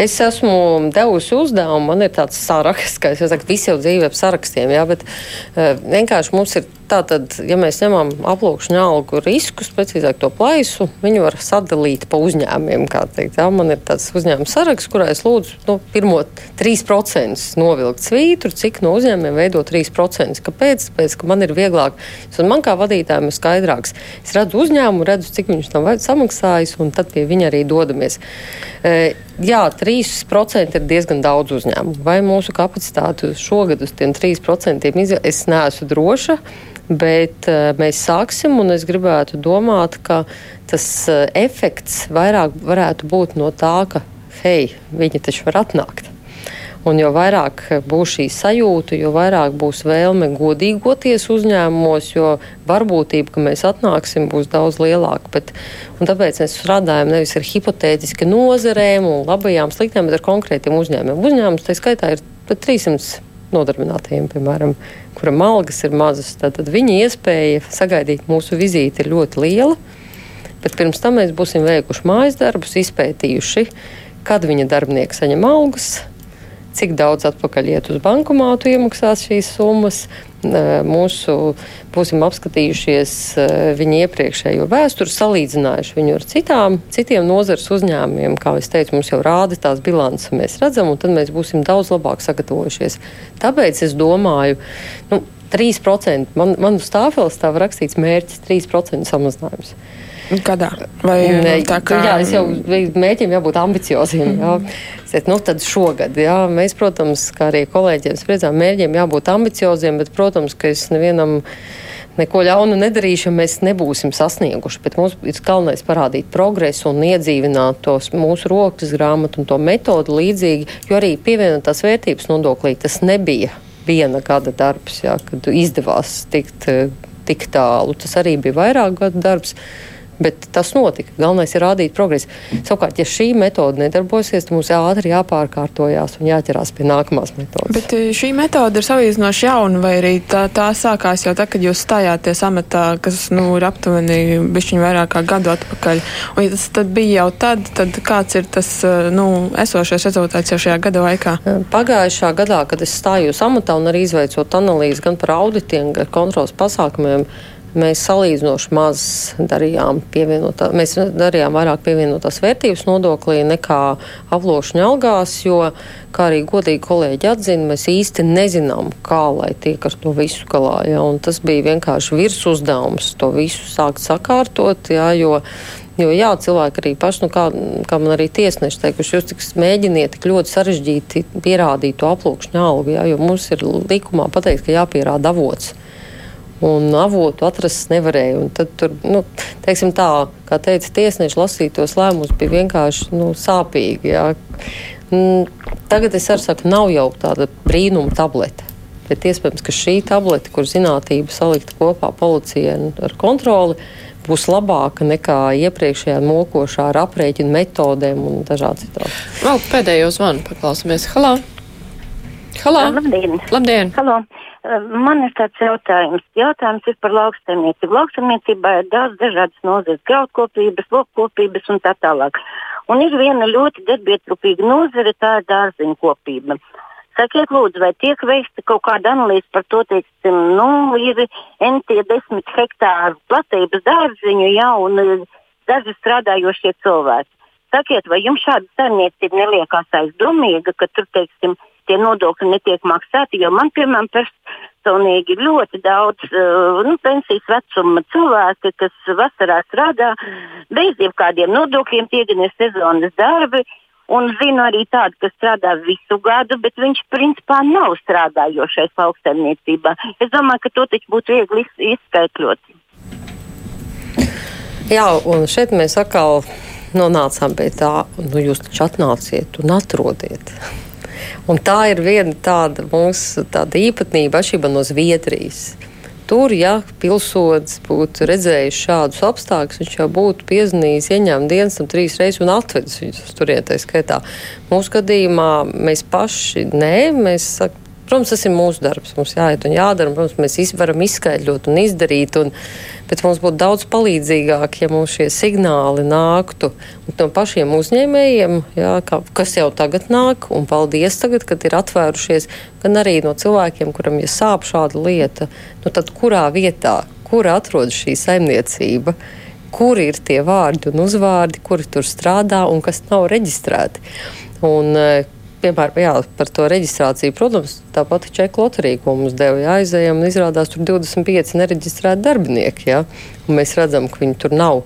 Es esmu devusi uzdevumu, man ir tāds saraksts, ka es saku, visi jau dzīvo ap sarakstiem, jā, bet uh, vienkārši mums ir Tātad, ja mēs ņemam aplūkšņa algu riskus, precīzāk to plaisu, viņu var sadalīt pa uzņēmumiem. Jā, man ir tāds uzņēmums saraksts, kurā es lūdzu nu, pirmo 3% novilkt svītru, cik no uzņēmumiem veido 3%. Kāpēc? Tāpēc, ka man ir vieglāk, un man kā vadītājiem ir skaidrāks. Es redzu uzņēmumu, redzu, cik viņš tam samaksājis, un tad pie viņa arī dodamies. E, jā, 3% ir diezgan daudz uzņēmumu. Vai mūsu kapacitāte šogad uz tiem 3% izjūt, es neesmu droša. Bet uh, mēs sāksim, un es gribētu domāt, ka tas uh, efekts vairāk varētu būt no tā, ka, hei, viņi taču var atnākt. Un jo vairāk būs šī sajūta, jo vairāk būs vēlme godīgoties uzņēmumos, jo varbūtība, ka mēs atnāksim, būs daudz lielāka. Bet, tāpēc mēs strādājam nevis ar hipotētiski nozarēm un labajām, sliktām, bet ar konkrētiem uzņēmumiem. Uzņēmums tā skaitā ir pat 300 nodarbinātajiem, piemēram, kuram algas ir mazas, tad, tad viņa iespēja sagaidīt mūsu vizīti ir ļoti liela. Bet pirms tam mēs būsim veikuši mājas darbus, izpētījuši, kad viņa darbinieki saņem algas, cik daudz atpakaļ iet uz bankomātu iemaksās šīs summas, mūsu būsim apskatījušies viņa iepriekšējo vēsturi, salīdzinājuši viņu ar citām, citiem nozares uzņēmumiem. Kā jau teicu, mums jau rāda tās bilances, mēs redzam, un tad mēs būsim daudz labāk sagatavojušies. Tāpēc es domāju, nu, 3%. Man, man uz tāfeles tā var rakstīts mērķis 3% samazinājums.
Gadā? Vai
ne, tā kā... Jā, es jau mēģinu jābūt ambicioziem. Jā. Bet, nu, tad šogad, jā, mēs, protams, kā arī kolēģiem spriedzām, mērķiem jābūt ambicioziem, bet, protams, ka es nevienam neko ļaunu nedarīšu, mēs nebūsim sasnieguši. Bet mums ir galvenais parādīt progresu un iedzīvināt tos mūsu rokas grāmatu un to metodu līdzīgi, jo arī pievienotās vērtības nodoklī tas nebija viena gada darbs, jā, kad izdevās tikt tik tālu. Tas arī bija vairāk gadu darbs Bet tas notika. Galvenais ir rādīt progresu. Savukārt, ja šī metode nedarbosies, tad mums ātri jāpārkārtojās un jāķerās pie nākamās metodes.
Bet eh, šī metode ir salīdzinoši jauna, vai arī tā, tā sākās jau tad, kad jūs stājāties amatā, kas nu, ir aptuveni bišķiņu vairāk kā gadu atpakaļ. Un, ja tas bija jau tad, tad kāds ir tas eh, nu, esošais rezultāts jau šajā gada laikā?
Pagājušā gadā, kad es stājos amatā un arī izveicot analīzi gan par auditiem, gan kontrols pasākumiem, Mēs salīdzinoši maz darījām, mēs darījām vairāk pievienotās vērtības nodoklī nekā aplošņa algās, jo, kā arī godīgi kolēģi atzina, mēs īsti nezinām, kā lai tiek ar to visu galā. Ja? Un tas bija vienkārši virs uzdevums to visu sākt sakārtot, ja? jo Jo, jā, cilvēki arī paši, nu, kā, kā man arī tiesneši teikuši, jūs tik mēģiniet tik ļoti sarežģīti pierādīt to aplūkšņa algu, jā, jo mums ir likumā pateikts, ka jāpierāda avots un avotu atrast nevarēja. Un tad tur, nu, teiksim tā, kā teica tiesneši, lasīt tos lēmumus bija vienkārši nu, sāpīgi. Jā. Tagad es arī saku, nav jau tāda brīnuma tablete. Bet iespējams, ka šī tablete, kur zinātība salikta kopā policijai ar kontroli, būs labāka nekā iepriekšējā mokošā ar aprēķinu metodēm un dažādi citādi.
Vēl pēdējo zvanu paklausāmies. Halā! Halā!
Labdien!
Labdien.
Halā. Man ir tāds jautājums. Jautājums ir par lauksaimniecību. Lauksaimniecībā ir daudz dažādas nozares, graudkopības, lopkopības un tā tālāk. Un ir viena ļoti darbietrupīga nozare, tā ir dārziņu kopība. Sakiet, lūdzu, vai tiek veikta kaut kāda analīze par to, teiksim, nu, ir entie desmit hektāru platības dārziņu, jā, un eh, daži strādājošie cilvēki. Sakiet, vai jums šāda saimniecība neliekās aizdomīga, ka tur, teiksim, tie nodokļi netiek maksāti, jo man, piemēram, personīgi ir ļoti daudz uh, nu, pensijas vecuma cilvēki, kas vasarā strādā bez jebkādiem nodokļiem, tie gan ir sezonas darbi. Un zinu arī tādu, kas strādā visu gadu, bet viņš principā nav strādājošais lauksaimniecībā. Es domāju, ka to taču būtu viegli izskaidrot.
Jā, un šeit mēs atkal nonācām pie tā, nu jūs taču atnāciet un atrodiet. Un tā ir viena tāda mūsu tāda īpatnība atšķirībā no Zviedrijas. Tur, ja pilsonis būtu redzējis šādus apstākļus, viņš jau būtu piezvanījis, ieņēmis dienas tam trīs reizes un atvedis viņus uz turieni. Mūsu gadījumā mēs paši nē, mēs sakām, Protams, tas ir mūsu darbs. Mums jāiet un jādara. Protams, mēs varam izskaidrot un izdarīt. Un, bet mums būtu daudz palīdzīgāk, ja mums šie signāli nāktu no pašiem uzņēmējiem, jā, kā, kas jau tagad nāk. Un paldies, tagad, kad ir atvērušies, gan arī no cilvēkiem, kuram ir ja sāp šāda lieta. Nu, tad kurā vietā, kur atrodas šī saimniecība? Kur ir tie vārdi un uzvārdi, kuri tur strādā un kas nav reģistrēti? Un, piemēram, jā, par to reģistrāciju, protams, tā pati čeka loterija, ko mums deva, jāizējām, un izrādās tur 25 nereģistrēti darbinieki, jā, mēs redzam, ka viņi tur nav.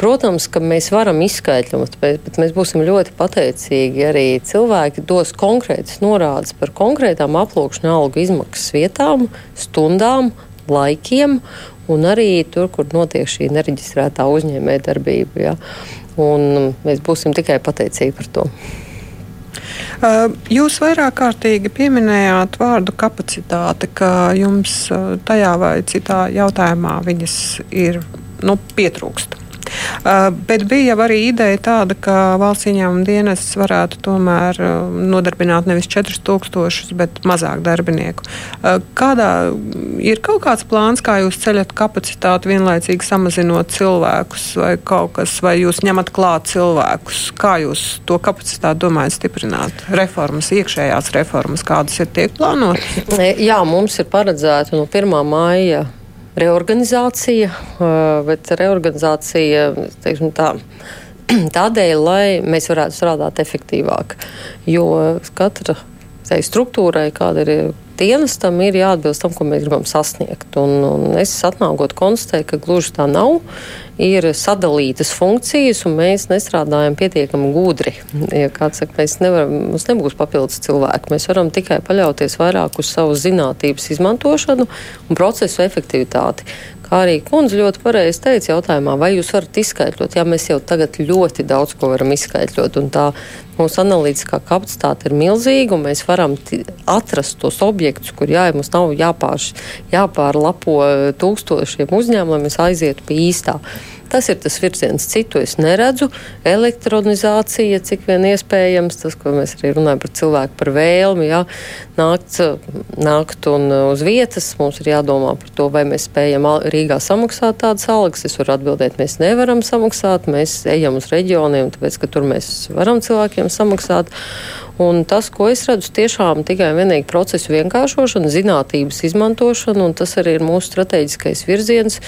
Protams, ka mēs varam izskaidrot, bet mēs būsim ļoti pateicīgi, arī cilvēki dos konkrētas norādes par konkrētām aplūkšņa algu izmaksas vietām, stundām, laikiem, un arī tur, kur notiek šī nereģistrētā uzņēmējdarbība. Ja? Un mēs būsim tikai pateicīgi par to.
Jūs vairāk kārtīgi pieminējāt vārdu kapacitāte, ka jums tajā vai citā jautājumā viņas ir nu, pietrūkst. Uh, bet bija arī ideja tāda, ka valsts ieņēmuma dienests varētu tomēr uh, nodarbināt nevis 4000, bet mazāk darbinieku. Uh, kādā ir kaut kāds plāns, kā jūs ceļat kapacitāti vienlaicīgi samazinot cilvēkus, vai kaut kas, vai jūs ņemat klāt cilvēkus? Kā jūs to kapacitāti domājat stiprināt? Reformas, iekšējās reformas, kādas ir tiek plānotas?
Jā, mums ir paredzēta no 1. māja reorganizācija, bet reorganizācija teiksim, tā, tādēļ, lai mēs varētu strādāt efektīvāk. Jo katra tai struktūrai, kāda ir dienestam, ir jāatbilst tam, ko mēs gribam sasniegt. Un, un es atnākot konstatēju, ka gluži tā nav. Ir sadalītas funkcijas, un mēs nestrādājam pietiekami gudri. Ja kāds saka, mēs nevaram, mums nebūs papildus cilvēku, mēs varam tikai paļauties vairāk uz savu zinātības izmantošanu un procesu efektivitāti. Kā arī kundze ļoti pareizi teica jautājumā, vai jūs varat izskaidrot, ja mēs jau tagad ļoti daudz ko varam izskaidrot, un tā mūsu analītiskā kapacitāte ir milzīga, un mēs varam atrast tos objektus, kur jā, mums nav jāpārš, jāpārlapo tūkstošiem uzņēmumu, lai mēs aizietu pie īstā. Tas ir tas virziens, citu es neredzu. Elektronizācija, cik vien iespējams, tas, ko mēs arī runājam par cilvēku, par vēlmi, jā, nākt, nākt un uz vietas. Mums ir jādomā par to, vai mēs spējam Rīgā samaksāt tādas algas. Es varu atbildēt, mēs nevaram samaksāt, mēs ejam uz reģioniem, tāpēc, ka tur mēs varam cilvēkiem samaksāt. Un tas, ko es redzu, tiešām tikai un vienīgi procesu vienkāršošana, zinātības izmantošana, un tas arī ir mūsu strateģiskais virziens,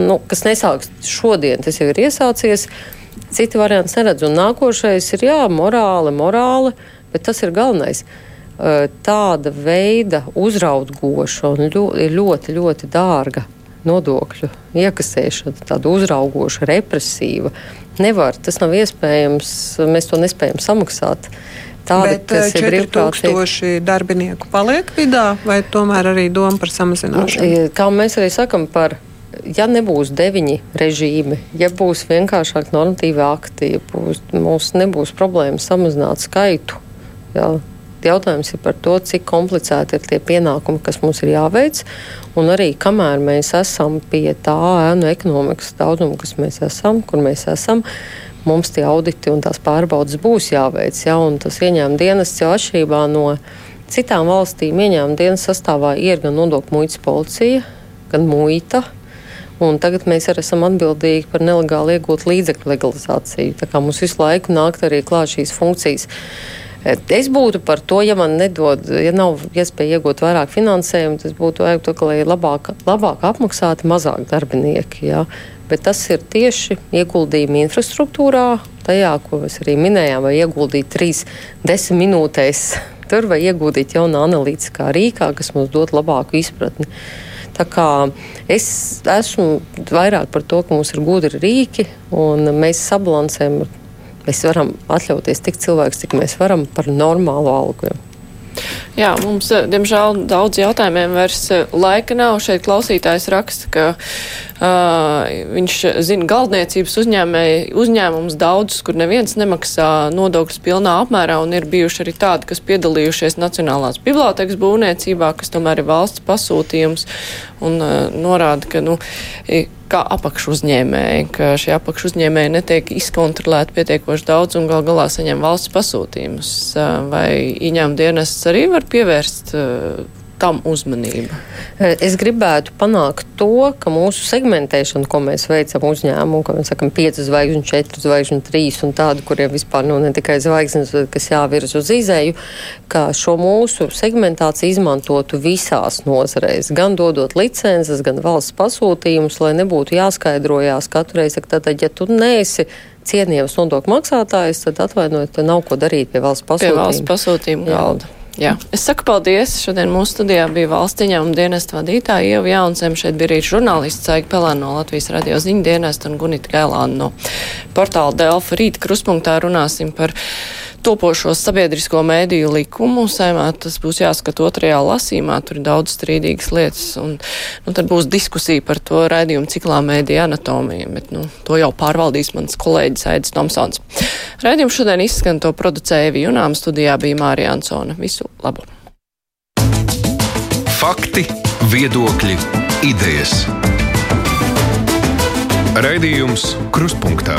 nu, kas nesāks šodien, tas jau ir iesācies. Citi varianti neredz, un nākošais ir jā, morāli, morāli, bet tas ir galvenais. Tāda veida uzraudgoša un ļoti, ļoti, ļoti dārga nodokļu iekasēšana, tāda uzraugoša, represīva. Nevar, tas nav iespējams, mēs to nespējam samaksāt.
Tāda, Bet 4000 eh, darbinieku paliek vidā, vai tomēr arī doma par samazināšanu?
Nu, kā mēs arī sakam par ja nebūs deviņi režīmi, ja būs vienkāršāk normatīvi akti, ja būs, mums nebūs problēma samazināt skaitu. Jā. Jautājums ir par to, cik komplicēti ir tie pienākumi, kas mums ir jāveic, un arī kamēr mēs esam pie tā ēnu ekonomikas daudzuma, kas mēs esam, kur mēs esam, mums tie auditi un tās pārbaudas būs jāveic. Ja, tas ieņēmuma dienas jau atšķirībā no citām valstīm ieņēmuma dienas sastāvā ir gan nodokļu muitas policija, gan muita. Un tagad mēs arī esam atbildīgi par nelegāli iegūt līdzekļu legalizāciju. Tā kā mums visu laiku nāk arī klāt šīs funkcijas. Es būtu par to, ja man nedod, ja nav iespēja iegūt vairāk finansējumu, tas būtu vajag to, ka lai labāk, labāk apmaksāti mazāk darbinieki. Ja? bet tas ir tieši ieguldījumi infrastruktūrā, tajā, ko mēs arī minējām, vai ieguldīt trīs desmit minūtēs tur, vai ieguldīt jaunā analītiskā rīkā, kas mums dod labāku izpratni. Tā kā es esmu vairāk par to, ka mums ir gudri rīki un mēs sabalansējam. Mēs varam atļauties tik cilvēks, cik mēs varam par normālu algu.
Jā, mums, eh, diemžēl, daudz jautājumiem vairs eh, laika nav. Šeit klausītājs raksta, ka uh, viņš zina galdniecības uzņēmums daudzus, kur neviens nemaksā nodokļus pilnā apmērā, un ir bijuši arī tādi, kas piedalījušies Nacionālās bibliotekas būvniecībā, kas tomēr ir valsts pasūtījums, un uh, norāda, ka, nu, kā apakšuzņēmēji, ka šie apakšuzņēmēji netiek izkontrolēti pietiekoši daudz un gal galā saņem valsts pasūtījumus. Vai ieņēmuma dienests arī var pievērst tam uzmanību?
Es gribētu panākt to, ka mūsu segmentēšana, ko mēs veicam uzņēmumu, ka mēs sakam 5 zvaigžņu, 4 zvaigžņu, 3 un tādu, kuriem vispār nu, ne tikai zvaigznes, bet kas jāvirz uz izēju, ka šo mūsu segmentāciju izmantotu visās nozarēs, gan dodot licences, gan valsts pasūtījumus, lai nebūtu jāskaidrojās katru reizi, ka tad, ja tu neesi cienījams nodokļu maksātājs, tad atvainojiet, nav ko darīt pie valsts pasūtījuma.
Pie valsts pasūtījuma galda. Jā. Jā. Es saku paldies. Šodien mūsu studijā bija valsts ieņēmuma dienesta vadītāja Ieva Jaunsem. Šeit bija arī žurnālists Caiga Pelēna no Latvijas radio ziņu dienesta un Gunita Gēlāna no portāla Delfa. Rīt kruspunktā runāsim par topošo sabiedrisko mēdīju likumu. Saimā tas būs jāskat otrajā lasīmā, tur ir daudz strīdīgas lietas, un nu, tad būs diskusija par to raidījumu ciklā mēdīja anatomija, bet nu, to jau pārvaldīs mans kolēģis Aidis Tomsons. Raidījumu šodien izskan to producēja Evi Junām, studijā bija Mārija Ansona. Visu labu!
Fakti, viedokļi, idejas. Raidījums Krustpunktā